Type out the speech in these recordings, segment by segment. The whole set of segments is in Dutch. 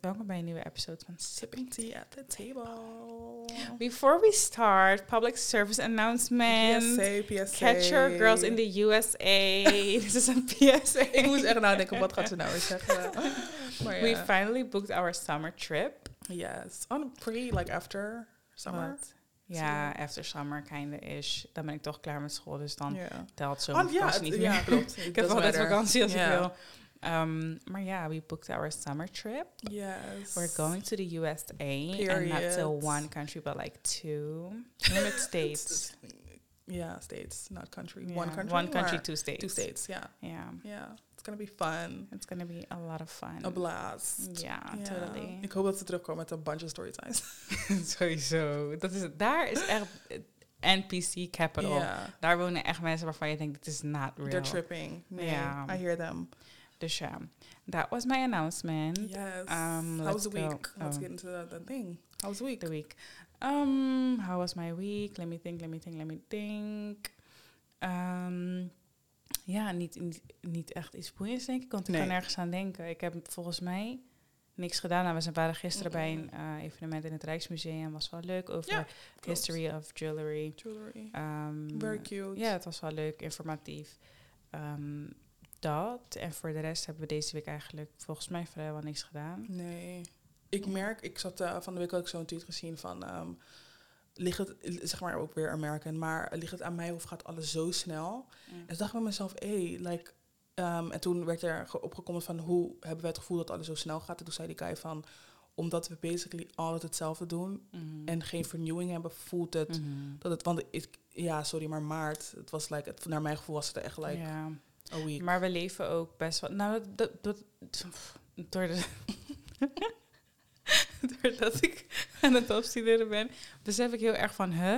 welkom bij een nieuwe episode van Sipping tea at the table. Before we start, public service announcement. PSA, PSA. Catch your girls in the USA. Dit is een PSA. Ik moest echt nadenken, wat gaat ze nou weer zeggen? Maar We finally booked our summer trip. Yes. On pre, like after summer. Ja, after summer kinda ish. Dan ben ik toch klaar met school, dus dan telt zo Want ja, niet ja, meer. klopt. Ik heb altijd vakantie als ik wil. Um, ja, we booked our summer trip. Yes. We're going to the USA. And not to one country, but like two. Limit states. Yeah, states, not country. Yeah, One country. One country, two states. Two states, yeah. Yeah. Yeah. It's gonna be fun. It's gonna be a lot of fun. A blast. Ja, Ja. totally. Ik hoop dat ze terugkomen met een bunch of storytimes. Sowieso. Dat is, daar is echt NPC capital. Ja. Daar wonen echt mensen waarvan je denkt, dit is not real. They're tripping. Nee, Ja. I hear them. Dus ja, that was my announcement. Yes. Um, How was the week? go. Let's Oh. get into the, the thing. How was the week? The week. Um, how was my week? Let me think, let me think, let me think. Um, ja, niet, niet, niet echt iets boeiends, denk ik. Want ik Nee. kan nergens aan denken. Ik heb volgens mij niks gedaan. Nou, we waren gisteren bij een eh, evenement in het Rijksmuseum. Was wel leuk over Ja, history of jewelry. Jewelry. Um, Very cute. Ja, het was wel leuk, informatief. Ehm, dat. En voor de rest hebben we deze week eigenlijk volgens mij vrijwel niks gedaan. Nee. Ik merk, ik zat eh, van de week ook zo'n tweet gezien van... ehm, ligt het, zeg maar ook weer American, maar ligt het aan mij of gaat alles zo snel? En toen dacht ik bij mezelf, hé, like... ehm, en toen werd er ge- opgekomen van hoe hebben wij het gevoel dat alles zo snel gaat. En toen zei die guy van, omdat we basically altijd hetzelfde doen Mhm. en geen vernieuwing hebben, voelt het Mhm. dat het, want ik, ja, sorry, maar maart, het was like, het, naar mijn gevoel was het echt like ja. Maar we leven ook best wel. Nou, dat, dat, door de, doordat ik aan het opstuderen ben, besef ik heel erg van, huh,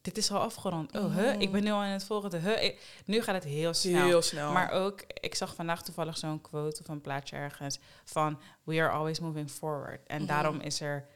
dit is al afgerond. Oh, huh, ik ben nu al in het volgende. Huh, ik- nu gaat het heel snel. Heel snel. Maar ook, ik zag vandaag toevallig zo'n quote of een plaatje ergens van we are always moving forward. En Mhm. daarom is er,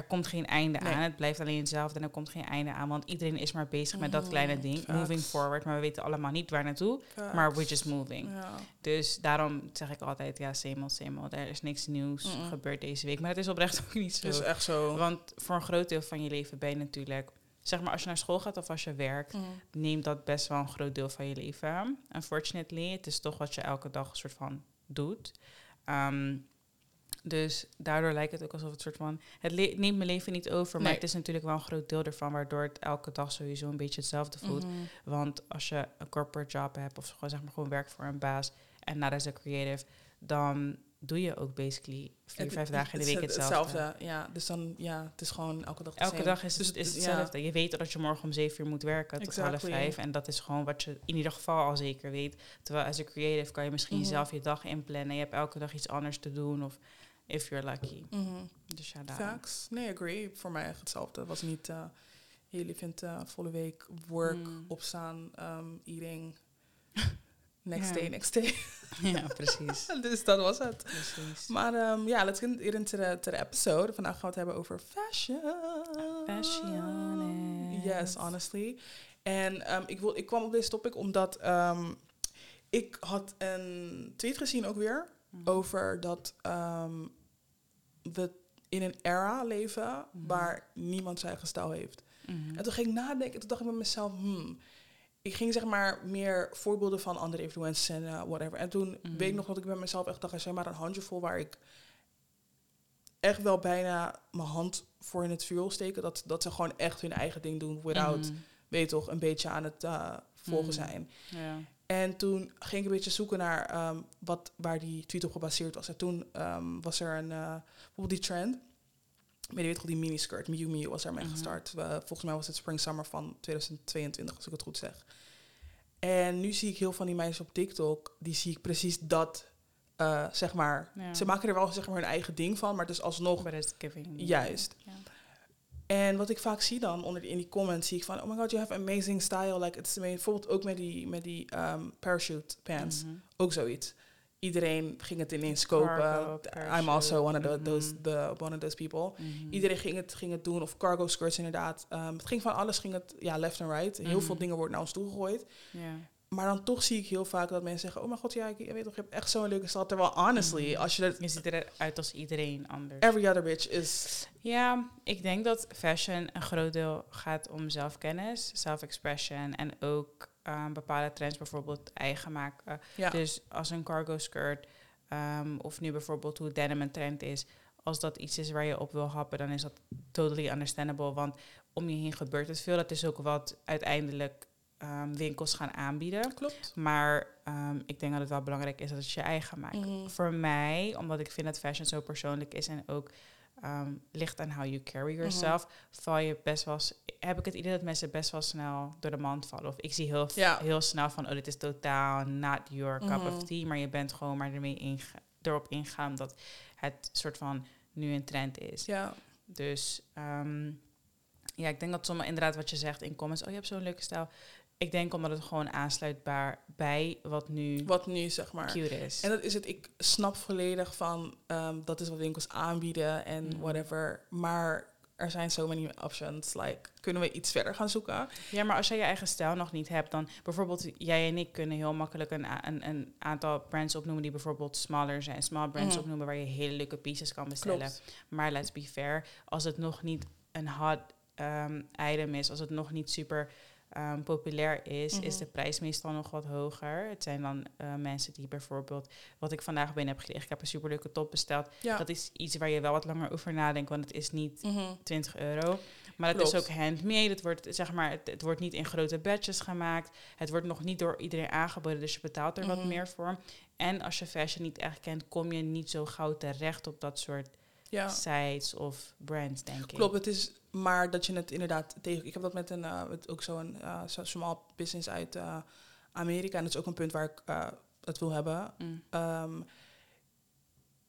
er komt geen einde Nee. aan. Het blijft alleen hetzelfde en er komt geen einde aan. Want iedereen is maar bezig met dat Mhm, kleine ding, facts. moving forward. Maar we weten allemaal niet waar naartoe, Facts. maar we're just moving. Ja. Dus daarom zeg ik altijd, ja, same old, same old. Er is niks nieuws gebeurd deze week. Maar het is oprecht ook niet zo. Het is echt zo. Want voor een groot deel van je leven ben je natuurlijk... Zeg maar, als je naar school gaat of als je werkt Mhm. neemt dat best wel een groot deel van je leven. Unfortunately, het is toch wat je elke dag een soort van doet. Ehm, dus daardoor lijkt het ook alsof het soort van... Het neemt mijn leven niet over, maar Nee. het is natuurlijk wel een groot deel ervan... waardoor het elke dag sowieso een beetje hetzelfde voelt. Mhm. Want als je een corporate job hebt of gewoon, zeg maar, gewoon werkt voor een baas... en na is een creative, dan doe je ook basically vier, Het- vijf dagen in de week is hetzelfde. Ja, dus dan, ja, het is gewoon elke dag Elke same. dag is, Dus het, is ja. hetzelfde. Je weet dat je morgen om zeven uur moet werken tot half Exactly. vijf. En dat is gewoon wat je in ieder geval al zeker weet. Terwijl als een creative kan je misschien Mhm. zelf je dag inplannen. Je hebt elke dag iets anders te doen. Of if you're lucky. Mhm. Dus ja, daarom. Nee, agree. Voor mij echt hetzelfde. Het was niet, eh jullie vindt eh volle week work, Mm. opstaan, um, eating, next day, next day. Ja, precies. dus dat was het. precies. Maar ehm, ja, let's get into the, to the episode. Vandaag gaan we het hebben over fashion. Fashion. Yes, honestly. En ehm, ik, wil, ik kwam op deze topic omdat ehm, ik had een tweet gezien ook weer Mhm. over dat ehm, we in een era leven Mhm. waar niemand zijn eigen stijl heeft. Mhm. En toen ging ik nadenken, toen dacht ik bij mezelf, hmm. Ik ging zeg maar meer voorbeelden van andere influencers en eh, whatever. En toen Mhm. weet ik nog dat ik bij mezelf echt dacht, er zijn maar een handjevol waar ik echt wel bijna mijn hand voor in het vuur wil steken. Dat, dat ze gewoon echt hun eigen ding doen, without, weet toch, een beetje aan het eh, volgen zijn. Ja. En toen ging ik een beetje zoeken naar ehm, wat, waar die tweet op gebaseerd was. En toen ehm, was er een, eh, bijvoorbeeld die trend. Maar je weet die miniskirt, Miu Miu was daarmee Mhm. gestart. Eh, volgens mij was het Spring Summer van 2022, als ik het goed zeg. En nu zie ik heel van die meisjes op TikTok, die zie ik precies dat, eh, zeg maar. Ja. Ze maken er wel zeg maar hun eigen ding van, maar het is alsnog But it's giving. juist. En wat ik vaak zie dan onder in die comments, zie ik van, oh my god, you have amazing style. Like, it's amazing. Bijvoorbeeld ook met die, met die ehm, parachute pants, Mhm. ook zoiets. Iedereen ging het ineens kopen. Cargo, I'm also one of the, those, mhm. the, one of those people. Mhm. Iedereen ging het, ging het doen, of cargo skirts inderdaad. Ehm, het ging van alles, ging het, ja, left en right. Heel veel dingen worden naar ons toegegooid. Ja. Maar dan toch zie ik heel vaak dat mensen zeggen... oh mijn god, ja, ik weet toch, je hebt echt zo'n leuke stijl. Terwijl honestly, als je dat... Je ziet eruit als iedereen anders. Every other bitch is... Ja, ik denk dat fashion een groot deel gaat om zelfkennis, self-expression en ook um, bepaalde trends bijvoorbeeld eigen maken. Ja. Dus als een cargo skirt um, of nu bijvoorbeeld hoe denim een trend is, als dat iets is waar je op wil happen, dan is dat totally understandable. Want om je heen gebeurt het veel. Dat is ook wat uiteindelijk um, winkels gaan aanbieden. Klopt. Maar um, ik denk dat het wel belangrijk is dat het je eigen maakt. Mhm. Voor mij, omdat ik vind dat fashion zo persoonlijk is en ook um, ligt aan how you carry yourself, val je best wel. Heb ik het idee dat mensen best wel snel door de mand vallen. Of ik zie heel, Ja. heel snel van, oh, dit is totaal not your cup Mhm. of tea. Maar je bent gewoon maar ermee erop ingaan dat het soort van nu een trend is. Ja. Dus ehm, ja, ik denk dat sommige inderdaad wat je zegt in comments, oh je hebt zo'n leuke stijl. Ik denk omdat het gewoon aansluitbaar bij wat nu Wat nu, zeg maar. cute is. En dat is het. Ik snap volledig van... ehm, dat is wat winkels aanbieden en Mhm. whatever. Maar er zijn so many options. Like, kunnen we iets verder gaan zoeken? Ja, maar als jij je eigen stijl nog niet hebt, dan bijvoorbeeld jij en ik kunnen heel makkelijk een, een, een aantal brands opnoemen die bijvoorbeeld smaller zijn. Small brands Mhm. opnoemen waar je hele leuke pieces kan bestellen. Klopt. Maar let's be fair, als het nog niet een hot um, item is, als het nog niet super um, populair is, is Mhm. de prijs meestal nog wat hoger. Het zijn dan uh, mensen die bijvoorbeeld, wat ik vandaag binnen heb gekregen, ik heb een superleuke top besteld. Ja. Dat is iets waar je wel wat langer over nadenkt, want het is niet Mhm. 20 euro. Maar het is ook handmade. Het wordt, zeg maar, het, het wordt niet in grote batches gemaakt. Het wordt nog niet door iedereen aangeboden, dus je betaalt er wat Mhm. meer voor. En als je fashion niet echt kent, kom je niet zo gauw terecht op dat soort Ja. sites of brands, denk ik. Klopt, het is maar dat je het inderdaad tegen. Ik heb dat met een uh, met ook zo'n uh, small business uit uh, Amerika. En dat is ook een punt waar ik het wil hebben. Mm. Um,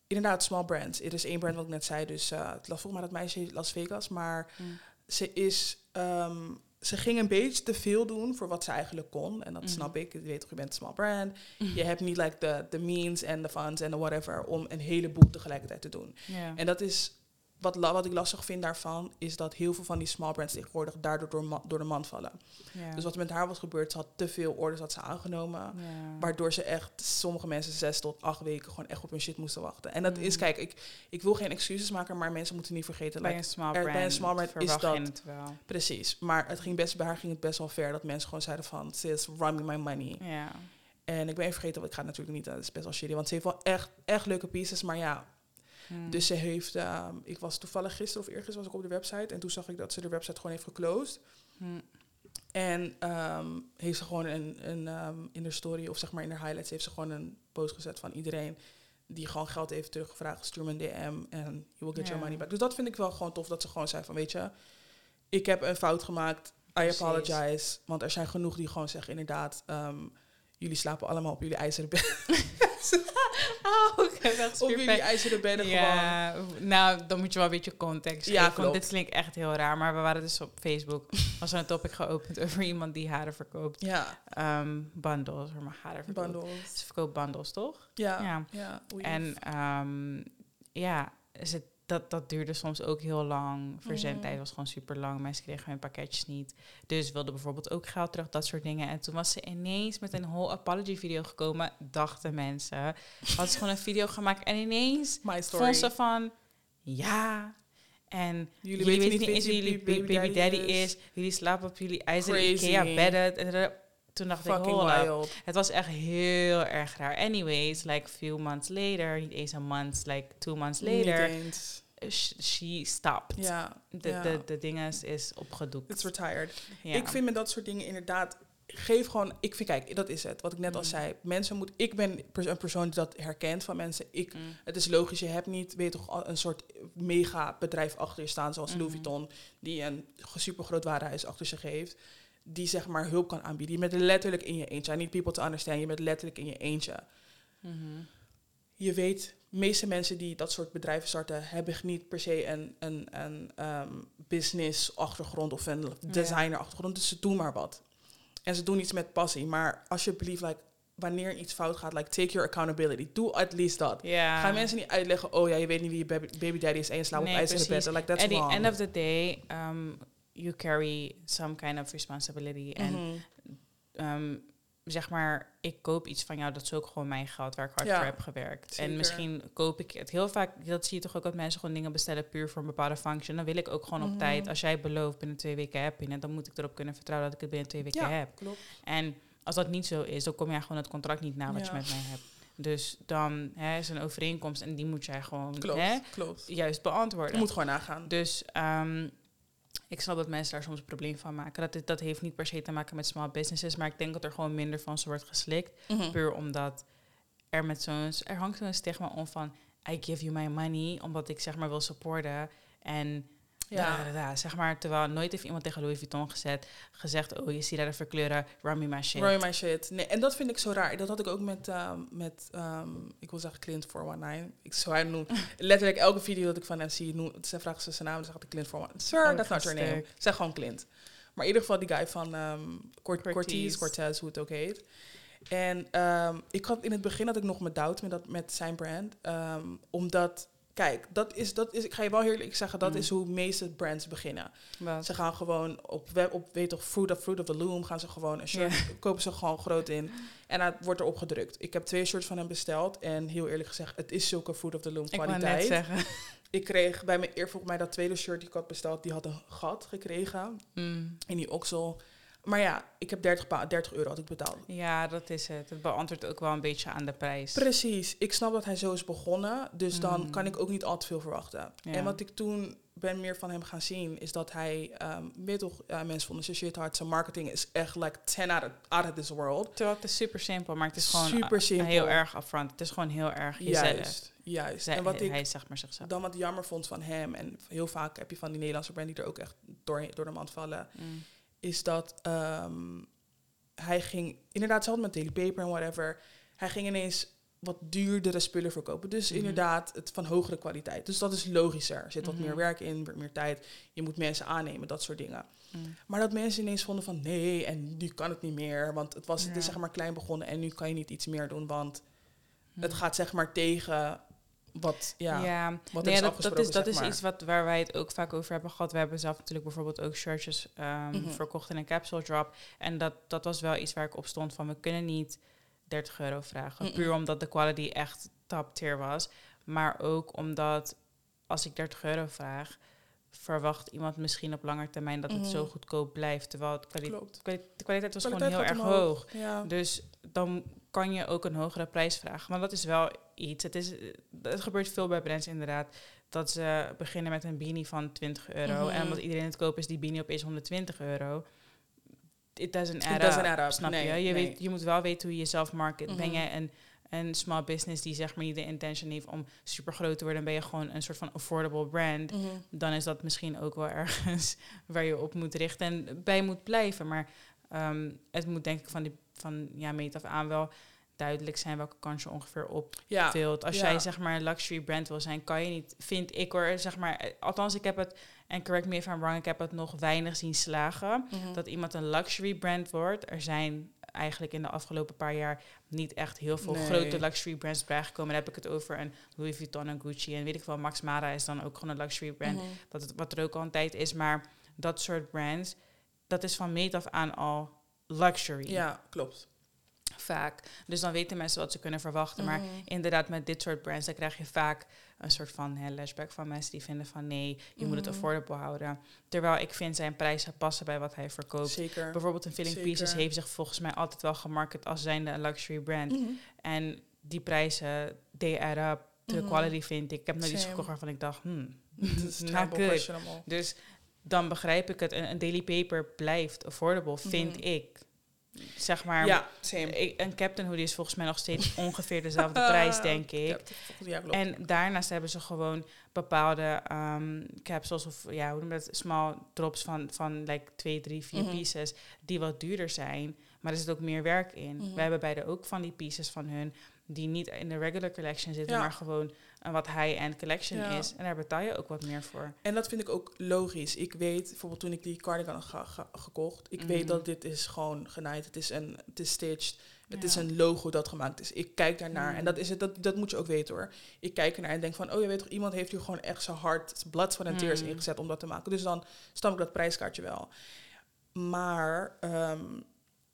inderdaad, small brands. Er is één brand wat ik net zei, dus het volgens mij dat meisje Las Vegas. Maar Mm. ze is. Um, ze ging een beetje te veel doen voor wat ze eigenlijk kon. En dat Mhm. snap ik. Je weet toch, je bent een small brand. Je hebt niet like de, means en de funds en de whatever om een heleboel tegelijkertijd te doen. En dat is wat, ik lastig vind daarvan, is dat heel veel van die small brands tegenwoordig daardoor door, de man vallen. Ja. Dus wat er met haar was gebeurd, ze had te veel orders had ze aangenomen. Ja. Waardoor ze echt, sommige mensen zes tot acht weken gewoon echt op hun shit moesten wachten. En dat is, Mm. kijk, ik, ik wil geen excuses maken, maar mensen moeten niet vergeten. bij like, een small brand, bij een small brand is dat- het wel. precies. Maar het ging best, bij haar ging het best wel ver dat mensen gewoon zeiden van, sis, run me my money. Ja. En ik ben even vergeten, want ik ga natuurlijk niet, dat is best wel shitty. Want ze heeft wel echt, echt leuke pieces, maar ja, Mm. dus ze heeft, ehm, ik was toevallig gisteren of eergisteren was ik op de website en toen zag ik dat ze de website gewoon heeft geclosed. Mm. En ehm, heeft ze gewoon een, een ehm, in de story of zeg maar in de highlights heeft ze gewoon een post gezet van iedereen die gewoon geld heeft teruggevraagd, stuur me een DM en you will get your money back. Dus dat vind ik wel gewoon tof dat ze gewoon zei van weet je, ik heb een fout gemaakt, I apologize. Want er zijn genoeg die gewoon zeggen inderdaad, jullie slapen allemaal op jullie ijzeren bed. Oh, echt op super jullie ijzeren gewoon. Ja, nou, dan moet je wel een beetje context Ja, geven. Want dit klinkt echt heel raar, maar we waren dus op Facebook. was er een topic geopend over iemand die haren verkoopt. Ja, Ehm bundles, maar haren verkoopt. bundles. Ze verkoopt bundles, toch? Ja, Ja. En ehm, ja, ze, dat, dat duurde soms ook heel lang. Verzendtijd Mhm. was gewoon super lang. Mensen kregen hun pakketjes niet. Dus wilden bijvoorbeeld ook geld terug, dat soort dingen. En toen was ze ineens met een whole apology video gekomen, dachten mensen. Had ze gewoon een video gemaakt en ineens vond ze van, ja... En Jullie jullie, weten niet eens wie jullie baby baby, daddy daddy is. is. Jullie slapen op jullie ijzeren. Ikea bedden. En toen dacht ik, Fucking hold up. wild. Het was echt heel erg raar. Anyways, like few months later, niet eens een month, like two months later, sh- she stopped. Ja, De, ja. de, de dingen is- opgedoekt. it's retired. Ja. Ik vind met dat soort dingen inderdaad... Geef gewoon... Ik vind, kijk, dat is het. Wat ik net al Mm. zei. Mensen moet... Ik ben een persoon die dat herkent van mensen. Ik, Mm. het is logisch, je hebt niet, weet toch, al een soort mega bedrijf achter je staan, zoals Louis Mhm. Vuitton, die een super groot warenhuis achter zich heeft, die zeg maar hulp kan aanbieden. Je bent letterlijk in je eentje. I need people to understand. Je bent letterlijk in je eentje. Mhm. je weet, de meeste mensen die dat soort bedrijven starten, hebben niet per se een, een, een ehm, business achtergrond of een designer achtergrond. Dus ze doen maar wat. En ze doen iets met passie. Maar alsjeblieft, like, wanneer iets fout gaat, like, take your accountability. Doe at least dat. Ja. Ga mensen niet uitleggen, oh ja, je weet niet wie je baby, baby daddy is en je slaapt Nee, op ijzeren precies. bedden. Like, that's At the wrong. end of the day, um, you carry some kind of responsibility. En Mhm. um, zeg maar, ik koop iets van jou, dat is ook gewoon mijn geld waar ik hard Ja, voor heb gewerkt. zeker. En misschien koop ik het heel vaak, dat zie je toch ook dat mensen gewoon dingen bestellen puur voor een bepaalde function. Dan wil ik ook gewoon op Mhm. tijd, als jij belooft binnen twee weken heb je het, dan moet ik erop kunnen vertrouwen dat ik het binnen twee weken Ja, heb. klopt. En als dat niet zo is, dan kom jij gewoon het contract niet na wat je met mij hebt. Dus dan hè, is een overeenkomst en die moet jij gewoon Klopt, hè, klopt. juist beantwoorden. Je moet gewoon nagaan. Dus ehm, ik snap dat mensen daar soms een probleem van maken. Dat, dat heeft niet per se te maken met small businesses, maar ik denk dat er gewoon minder van ze wordt geslikt. Mhm. Puur omdat er met zo'n er hangt zo'n stigma om van I give you my money, omdat ik zeg maar wil supporten. En Ja. da, zeg maar, terwijl nooit heeft iemand tegen Louis Vuitton gezet, gezegd, oh je ziet daar de verkleuren, run me my shit. Roy my shit. Nee, en dat vind ik zo raar. Dat had ik ook met, ehm, met ehm, ik wil zeggen Clint 419. Ik zou hij noemen. Letterlijk elke video dat ik van hem zie, noem, ze vragen ze zijn naam en zegt ik Clint 419. Sir, Oh, that's not your name. Zeg gewoon Clint. Maar in ieder geval die guy van Cort Cortez. Cortez, Cortez, hoe het ook heet. En ik had in het begin had ik nog mijn doubt met, dat, met zijn brand. omdat, kijk, dat is, dat is, ik ga je wel eerlijk zeggen, dat Mm. is hoe meeste brands beginnen. Wat? Ze gaan gewoon op, web, op weet toch, Fruit of, Fruit of the Loom, gaan ze gewoon een shirt, kopen ze gewoon groot in. En het wordt erop gedrukt. Ik heb twee shirts van hem besteld. En heel eerlijk gezegd, het is zulke Fruit of the Loom Ik wou net kwaliteit. zeggen. Ik kreeg bij mijn eer, volgens mij dat tweede shirt die ik had besteld, die had een gat gekregen Mm. in die oksel. Maar ja, ik heb 30, pa- 30 euro had ik betaald. Ja, dat is het. Het beantwoordt ook wel een beetje aan de prijs. Precies. Ik snap dat hij zo is begonnen. Dus dan Mm. kan ik ook niet al te veel verwachten. Ja. En wat ik toen ben meer van hem gaan zien, is dat hij, ehm weet toch, ja, mensen vonden zijn shit hard. Zijn marketing is echt like 10 out of, out of this world. Terwijl het is super simpel, maar het is gewoon Super simpel. heel erg upfront. Het is gewoon heel erg jezelf. Juist, juist. Zij- en wat ik hij zegt maar zichzelf. dan wat jammer vond van hem, en heel vaak heb je van die Nederlandse brand die er ook echt door, door de mand vallen, Mm. Is dat ehm, hij ging, inderdaad, hetzelfde met Daily Paper en whatever, hij ging ineens wat duurdere spullen verkopen. Dus Mhm. inderdaad, het van hogere kwaliteit. Dus dat is logischer. Er zit wat Mhm. meer werk in, meer tijd. Je moet mensen aannemen, dat soort dingen. Mm. Maar dat mensen ineens vonden van nee, en nu kan het niet meer. Want het, was, het is zeg maar klein begonnen en nu kan je niet iets meer doen. Want het gaat zeg maar tegen wat, ja, ja. wat Nee, is dat, is, dat is maar. iets wat, waar wij het ook vaak over hebben gehad. We hebben zelf natuurlijk bijvoorbeeld ook shirtjes ehm, Mhm. verkocht in een capsule drop. En dat, dat was wel iets waar ik op stond van we kunnen niet 30 euro vragen. Puur omdat de quality echt top tier was. Maar ook omdat als ik 30 euro vraag, verwacht iemand misschien op lange termijn dat het Mhm. zo goedkoop blijft. Terwijl het kwali- Klopt. kwali- de kwaliteit was Kwaliteit gewoon heel erg omhoog. hoog. Ja. Dus dan kan je ook een hogere prijs vragen. Maar dat is wel iets. Het, is, het gebeurt veel bij brands inderdaad. Dat ze beginnen met een beanie van 20 euro. Mhm. En omdat iedereen het koopt, is die beanie opeens 120 euro. It doesn't add, It doesn't add up. Snap Nee, je? Je, nee. weet, je moet wel weten hoe je jezelf market. Ben Mhm. jij een, een small business die zeg maar niet de intention heeft om super groot te worden, ben je gewoon een soort van affordable brand Mhm. dan is dat misschien ook wel ergens waar je op moet richten en bij moet blijven. Maar ehm, het moet denk ik van, die, van ja, meet af aan wel duidelijk zijn welke kant je ongeveer op Ja. Als ja. jij zeg maar een luxury brand wil zijn, kan je niet, vind ik hoor, zeg maar, eh, althans ik heb het, en correct me if I'm wrong, ik heb het nog weinig zien slagen, Mhm. dat iemand een luxury brand wordt. Er zijn eigenlijk in de afgelopen paar jaar niet echt heel veel Nee. grote luxury brands bijgekomen. Dan heb ik het over een Louis Vuitton en Gucci en weet ik wel, Max Mara is dan ook gewoon een luxury brand Mhm. wat, het, wat er ook al een tijd is. Maar dat soort brands, dat is van meet af aan al luxury. Ja, klopt. Vaak. Dus dan weten mensen wat ze kunnen verwachten. Maar Mhm. inderdaad, met dit soort brands, dan krijg je vaak een soort van hè, lashback van mensen die vinden van nee, je moet het Mhm. affordable houden. Terwijl ik vind zijn prijzen passen bij wat hij verkoopt. Zeker. Bijvoorbeeld een Filling Zeker. Pieces heeft zich volgens mij altijd wel gemarket als zijnde een luxury brand. Mhm. En die prijzen, they add up. De quality vind ik. Ik heb nooit iets gekocht waarvan ik dacht, hmm, not good. Dus dan begrijp ik het. Een, daily paper blijft affordable, vind ik. Zeg maar, Ja, same. ik- een Captain Hoodie is volgens mij nog steeds ongeveer dezelfde prijs, denk ik. Ja. En daarnaast hebben ze gewoon bepaalde ehm, capsules of ja, hoe noem je dat? Small drops van, van like 2, 3, 4 Mhm. pieces die wat duurder zijn. Maar er zit ook meer werk in. Mhm. We hebben beide ook van die pieces van hun die niet in de regular collection zitten, Ja. maar gewoon een wat high-end collection Ja. is. En daar betaal je ook wat meer voor. En dat vind ik ook logisch. Ik weet, bijvoorbeeld toen ik die cardigan ge- gekocht, ik Mhm. weet dat dit is gewoon genaaid. Het is, een, het is stitched. Het Ja. is een logo dat gemaakt is. Ik kijk daarnaar. Mhm. En dat, is het, dat, dat moet je ook weten hoor. Ik kijk ernaar en denk van, oh je weet toch, iemand heeft hier gewoon echt zijn hart, zijn blood, sweat en tears Mhm. ingezet om dat te maken. Dus dan snap ik dat prijskaartje wel. Maar ehm,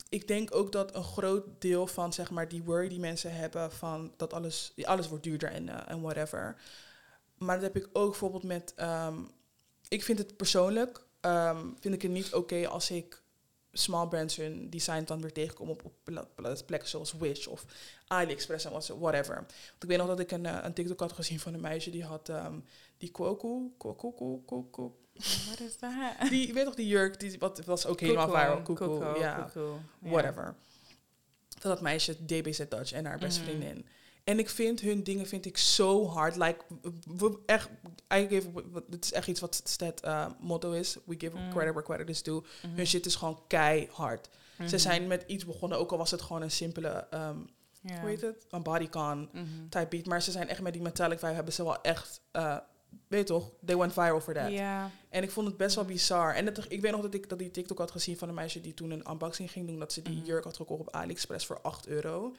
ik denk ook dat een groot deel van zeg maar die worry die mensen hebben van dat alles, alles wordt duurder en, eh, en whatever. Maar dat heb ik ook bijvoorbeeld met, ehm, ik vind het persoonlijk, ehm, vind ik het niet oké als ik small brands hun design dan weer tegenkom op, op plekken zoals Wish of AliExpress en whatever. Want ik weet nog dat ik een, eh, een TikTok had gezien van een meisje die had um, die Kwoku, Kwoku, Kwoku, Wat is dat? Die, weet toch die jurk, die wat, was ook helemaal viral. Ja. Whatever. Dat dat meisje DBZ Dutch en haar beste mhm. vriendin. En ik vind hun dingen vind ik zo hard. Like, we echt, I give, het is echt iets wat het uh, motto is. We give mm. credit where credit is due. Mm Hun shit is gewoon keihard. Ze mhm. zijn met iets begonnen, ook al was het gewoon een simpele, um, hoe heet het? Een bodycon mhm. type beat. Maar ze zijn echt met die metallic vibe, hebben ze wel echt, uh, weet toch, they went viral for that. Yeah. En ik vond het best wel bizar. En ik weet nog dat ik dat die TikTok had gezien van een meisje die toen een unboxing ging doen, dat ze die jurk had gekocht op AliExpress voor 8 euro.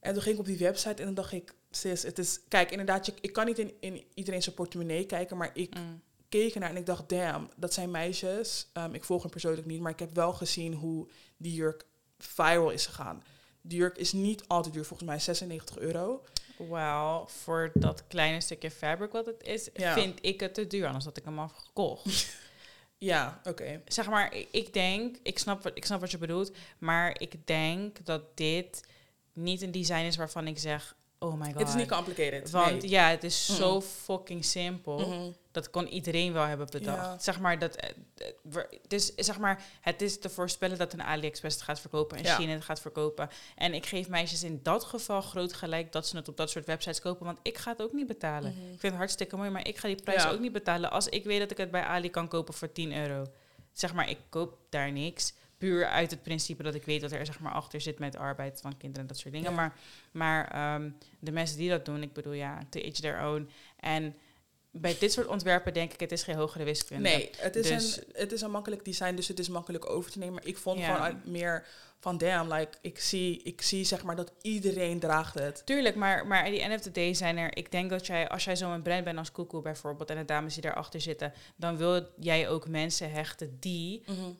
En toen ging ik op die website en dan dacht ik, sis, het is... Kijk, inderdaad, je, ik kan niet in, in iedereen zijn portemonnee kijken, maar ik mm. keek ernaar en ik dacht, damn, dat zijn meisjes. Um, ik volg hem persoonlijk niet, maar ik heb wel gezien hoe die jurk viral is gegaan. Die jurk is niet altijd duur, volgens mij 96 euro. Wauw, voor dat kleine stukje fabric wat het is, vind ik het te duur, anders had ik hem al gekocht. ja, oké. Zeg maar, ik denk, ik snap, ik snap wat je bedoelt, maar ik denk dat dit niet een design is waarvan ik zeg, oh my god. Het is niet complicated. Want ja, het is zo fucking simpel. Mm Dat kon iedereen wel hebben bedacht. Zeg maar dat eh, dus zeg maar het is te voorspellen dat een AliExpress het gaat verkopen en ja. China het gaat verkopen. En ik geef meisjes in dat geval groot gelijk dat ze het op dat soort websites kopen, want ik ga het ook niet betalen. Mhm. Ik vind het hartstikke mooi, maar ik ga die prijs ook niet betalen als ik weet dat ik het bij Ali kan kopen voor 10 euro. Zeg maar, ik koop daar niks puur uit het principe dat ik weet dat er zeg maar achter zit met arbeid van kinderen en dat soort dingen. Maar, maar ehm, de mensen die dat doen, ik bedoel ja, to each their own. En bij dit soort ontwerpen denk ik, het is geen hogere wiskunde. Nee, het is, dus een, het is een makkelijk design, dus het is makkelijk over te nemen. Maar ik vond gewoon meer van damn, like, ik zie, ik zie zeg maar dat iedereen draagt het. Tuurlijk, maar, maar at the end of the day zijn er, ik denk dat jij, als jij zo'n brand bent als Koekoe bijvoorbeeld, en de dames die daarachter zitten, dan wil jij ook mensen hechten die mhm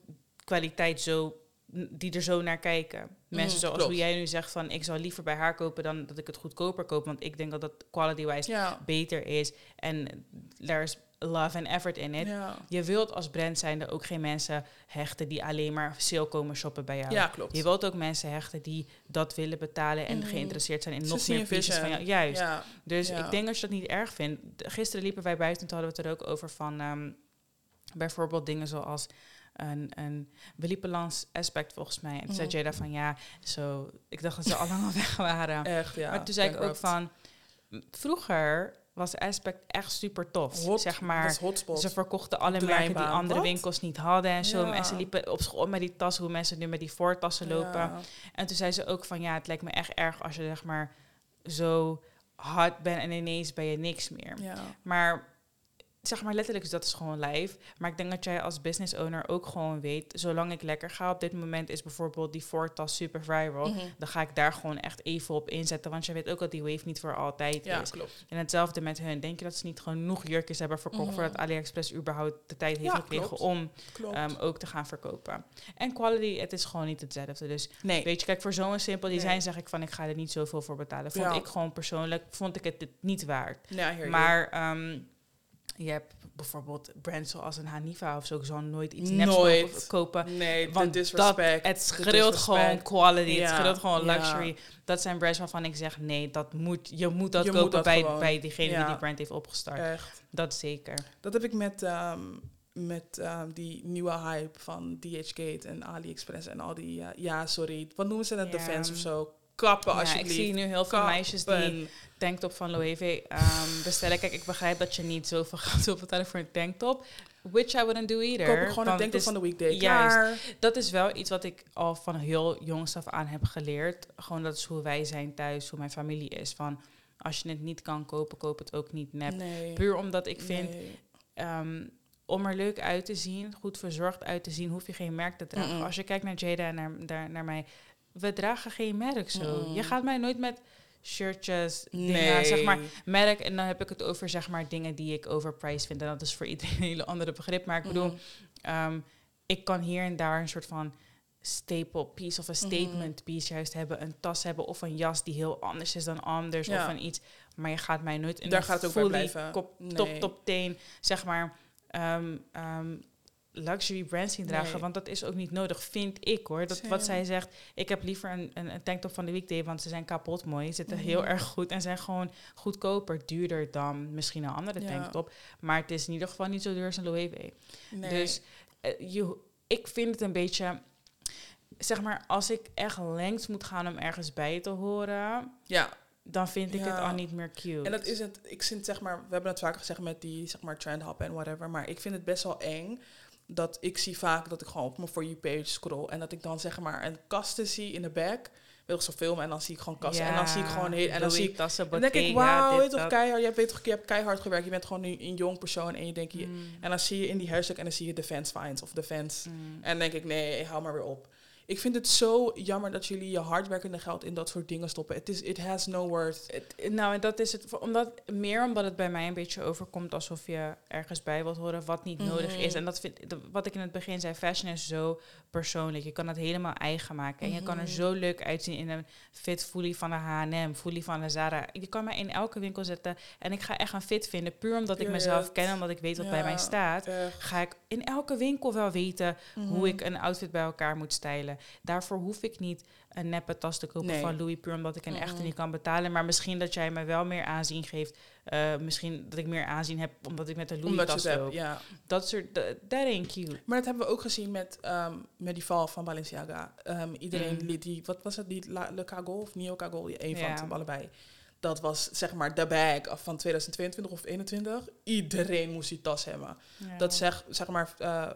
kwaliteit zo, die er zo naar kijken. Mensen mhm, zoals hoe jij nu zegt van ik zou liever bij haar kopen dan dat ik het goedkoper koop. Want ik denk dat dat quality-wise beter is. En there's love and effort in it. Je wilt als brand zijnde ook geen mensen hechten die alleen maar sale komen shoppen bij jou. Ja, klopt. Je wilt ook mensen hechten die dat willen betalen en mhm. geïnteresseerd zijn in nog meer pieces van jou. Juist. Dus ik denk als je dat niet erg vindt. Gisteren liepen wij buiten en toen hadden we het er ook over van um, bijvoorbeeld dingen zoals een, een Willy aspect volgens mij. En toen zei mhm. Jada van ja, zo, ik dacht dat ze allemaal weg waren. Echt, ja. Maar toen zei ik ook van, vroeger was aspect echt super tof. Hot, zeg maar, ze verkochten alle merken die andere winkels niet hadden en zo. En ze liepen op school met die tas, hoe mensen nu met die voortassen lopen. En toen zei ze ook van ja, het lijkt me echt erg als je zeg maar zo hard bent en ineens ben je niks meer. Maar zeg maar letterlijk, dus dat is gewoon live. Maar ik denk dat jij als business owner ook gewoon weet, zolang ik lekker ga, op dit moment is bijvoorbeeld die Fortas super viral, mhm. dan ga ik daar gewoon echt even op inzetten, want je weet ook dat die wave niet voor altijd ja, is. Klopt. En hetzelfde met hun. Denk je dat ze niet genoeg jurkjes hebben verkocht mm voordat AliExpress überhaupt de tijd heeft gekregen om um, ook te gaan verkopen? En quality, het is gewoon niet hetzelfde. Dus nee. weet je, kijk, voor zo'n simpel design nee. zeg ik van ik ga er niet zoveel voor betalen. Vond ik gewoon persoonlijk, vond ik het niet waard. Maar um, je hebt bijvoorbeeld brands zoals een Hanifa of zo. Ik zal nooit iets neps kopen. Nee, want disrespect. Dat, het schreeuwt gewoon quality. Het schreeuwt gewoon luxury. Dat zijn brands waarvan ik zeg, nee, dat moet, je moet dat kopen bij, bij diegene die die brand heeft opgestart. Echt. Dat zeker. Dat heb ik met, um, met um, die nieuwe hype van DHgate en AliExpress en al die... Uh, ja, sorry. Wat noemen ze dat? Defense of zo? Kappen ja, alsjeblieft. Ik zie nu heel veel meisjes die tanktop van Loewe um, bestellen. Kijk, ik begrijp dat je niet zoveel geld wil betalen voor een tanktop. Which I wouldn't do either. Koop ik gewoon een tanktop van de weekday. Juist. Dat is wel iets wat ik al van heel jongs af aan heb geleerd. Gewoon dat is hoe wij zijn thuis, hoe mijn familie is. Van als je het niet kan kopen, koop het ook niet nep. Puur omdat ik vind... Ehm, om er leuk uit te zien, goed verzorgd uit te zien, hoef je geen merk te dragen. Als je kijkt naar Jada en naar, naar, naar mij, we dragen geen merk zo. Je gaat mij nooit met shirtjes, dingen, zeg maar, merk. En dan heb ik het over, zeg maar, dingen die ik overpriced vind. En dat is voor iedereen een hele andere begrip. Maar ik bedoel, ehm, ik kan hier en daar een soort van staple piece of een statement piece juist hebben. Een tas hebben of een jas die heel anders is dan anders. Ja. Of een iets. Maar je gaat mij nooit in Daar gaat het ook bij fully blijven. kop, Nee. top, top teen, zeg maar, ehm, ehm, luxury brands zien dragen. Nee. Want dat is ook niet nodig, vind ik hoor. Dat, Same. wat zij zegt, ik heb liever een, een, een tanktop van de weekday, want ze zijn kapot mooi. Zitten heel Mhm. erg goed en zijn gewoon goedkoper, duurder dan misschien een andere Ja. tanktop. Maar het is in ieder geval niet zo duur als een Loewe. Nee. Dus eh, je, ik vind het een beetje, zeg maar, als ik echt lengst moet gaan om ergens bij te horen, ja, dan vind ik het al niet meer cute. en dat is het. Ik vind zeg maar, we hebben het vaker gezegd met die zeg maar trend hop en whatever, maar ik vind het best wel eng dat ik zie vaak dat ik gewoon op mijn for you page scroll en dat ik dan zeg maar een kasten zie in de back, wil ik zo filmen en dan zie ik gewoon kasten en dan zie ik gewoon heel, en dan zie ik tassen, dan denk ik, wauw, toch dat. keihard, je weet toch, je hebt keihard gewerkt, je bent gewoon nu een jong persoon en je denkt, je, Mm, en dan zie je in die hashtag en dan zie je defense finds of defense mm. En dan denk ik, nee, hou maar weer op. Ik vind het zo jammer dat jullie je hardwerkende geld in dat soort dingen stoppen. Het is, it has no worth. Nou, en dat is het. Omdat, meer omdat het bij mij een beetje overkomt alsof je ergens bij wilt horen wat niet nodig Mhm. is. En dat vind, wat ik in het begin zei, fashion is zo persoonlijk. Je kan het helemaal eigen maken. En je kan er Mhm. zo leuk uitzien in een fit fully van de H&M, fully van de Zara. Je kan mij in elke winkel zetten en ik ga echt een fit vinden. Puur omdat ik mezelf ken, omdat ik weet wat bij mij staat. Echt. Ga ik in elke winkel wel weten hoe Mhm. ik een outfit bij elkaar moet stylen. Daarvoor hoef ik niet een neppe tas te kopen Nee. van Louis puur omdat ik een echte niet kan betalen. Maar misschien dat jij me wel meer aanzien geeft. Eh, misschien dat ik meer aanzien heb omdat ik met een Louis tas loop. ja. Dat soort, that, ain't cute. Maar dat hebben we ook gezien met, ehm, met die val van Balenciaga. Ehm, iedereen Mm. liet die, wat was het, die La, Le Cagol of Neo Cagol? Een van het allebei. Dat was zeg maar de bag van 2022 of 2021. Iedereen moest die tas hebben. Dat zeg, zeg maar eh,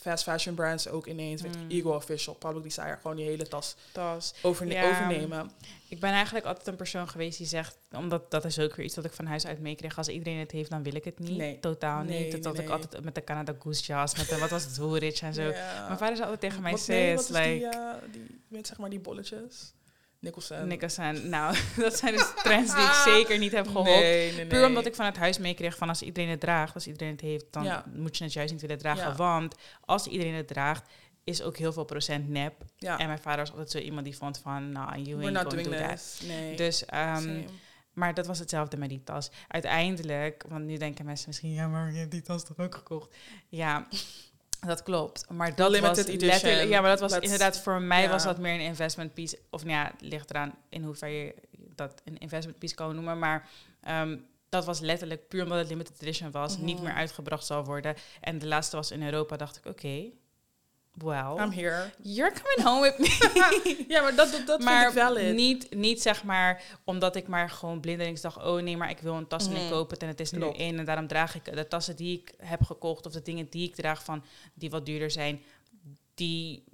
fast fashion brands ook ineens. Weet Mm. Ego Official, Public Desire, gewoon die hele tas tas. overne- Ja. overnemen. Ik ben eigenlijk altijd een persoon geweest die zegt, omdat dat is ook weer iets wat ik van huis uit meekreeg. Als iedereen het heeft, dan wil ik het niet. Nee. Totaal Nee, niet. Dat nee, ik altijd met de Canada Goose jas, met de, wat was het, Woolrich en zo. Ja. Mijn vader zei altijd tegen mij, Wat, is die, eh, die, met zeg maar die bolletjes? Nicholson. Nicholson. Nou, dat zijn dus trends die ik zeker niet heb geholpen. Nee, nee, nee. Puur omdat ik van het huis meekreeg van als iedereen het draagt, als iedereen het heeft, dan Ja. moet je het juist niet willen dragen. Ja. Want als iedereen het draagt, is ook heel veel procent nep. Ja. En mijn vader was altijd zo iemand die vond van, nou, you We're ain't gonna do that. Nee. Dus, ehm, maar dat was hetzelfde met die tas. Uiteindelijk, want nu denken mensen misschien, ja, maar je hebt die tas toch ook gekocht? Ja, dat klopt. Maar dat Limited was edition. letterlijk, ja, maar dat was inderdaad voor mij was dat meer een investment piece. Of nou ja, het ligt eraan in hoever je dat een investment piece kan noemen. Maar ehm, dat was letterlijk puur omdat het limited edition was, niet Mhm. meer uitgebracht zal worden. En de laatste was in Europa, dacht ik, oké, well, I'm here. you're coming home with me. Ja, maar dat, dat, dat maar vind ik valid. Niet, niet zeg maar omdat ik maar gewoon blindelings dacht... oh nee, maar ik wil een tas en Mhm. koop het en het is Klopt. nu in... en daarom draag ik de tassen die ik heb gekocht... of de dingen die ik draag van die wat duurder zijn... die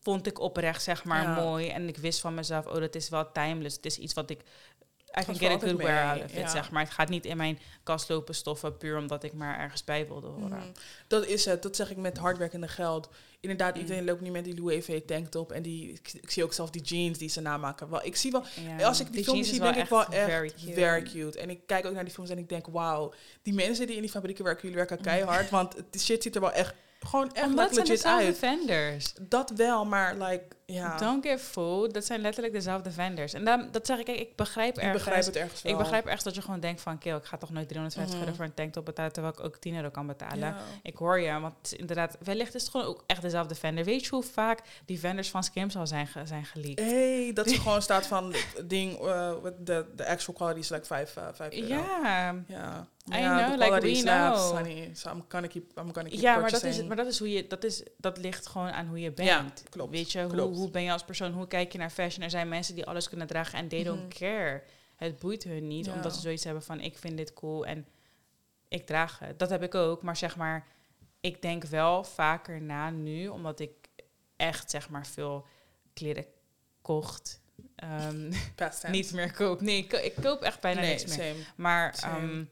vond ik oprecht zeg maar Ja. mooi. En ik wist van mezelf, oh dat is wel timeless. Het is iets wat ik... I Gaat can get a good altijd wear out of it, ja. zeg maar. Het gaat niet in mijn kast lopen stoffen... puur omdat ik maar ergens bij wilde horen. Mhm. Dat is het. Dat zeg ik met hardwerkende geld. Inderdaad, Mm. iedereen loopt nu met die Louis V tanktop. En die, ik, ik zie ook zelf die jeans die ze namaken. Wel, ik zie wel, Ja. als ik die, filmpjes jeans zie, denk ik wel echt very very cute. En ik kijk ook naar die films en ik denk, wauw. Die mensen die in die fabrieken werken, jullie werken keihard. Want die shit ziet er wel echt, gewoon echt Omdat legit uit. vendors. Dat wel, maar like, ja. Don't give food. Dat zijn letterlijk dezelfde vendors. En dan, dat zeg ik, kijk, ik begrijp ik ergens. begrijp het ergens wel. Ik begrijp ergens dat je gewoon denkt van, kill, ik ga toch nooit 350 Mhm. euro voor een tanktop betalen, terwijl ik ook 10 euro kan betalen. Ja. Ik hoor je, want inderdaad, wellicht is het gewoon ook echt dezelfde vendor. Weet je hoe vaak die vendors van Skims al zijn, ge- zijn geleakt? Hey, dat er gewoon staat van het ding, uh, de de actual quality is like 5 uh, vijf euro. Ja, Ja. I ja, know, like, we know. honey. So I'm gonna keep, I'm gonna keep ja maar, dat is, maar dat is hoe je, dat, is, dat ligt gewoon aan hoe je bent. Ja, klopt, Weet je, klopt. hoe ben je als persoon, hoe kijk je naar fashion? Er zijn mensen die alles kunnen dragen en they don't Mhm. care. Het boeit hun niet, Ja. omdat ze zoiets hebben van, ik vind dit cool en ik draag het. Dat heb ik ook, maar zeg maar, ik denk wel vaker na nu, omdat ik echt zeg maar veel kleren kocht. Tense. niet meer koop. Nee, ik, ko- ik koop echt bijna nee, niks meer. same. Maar Same.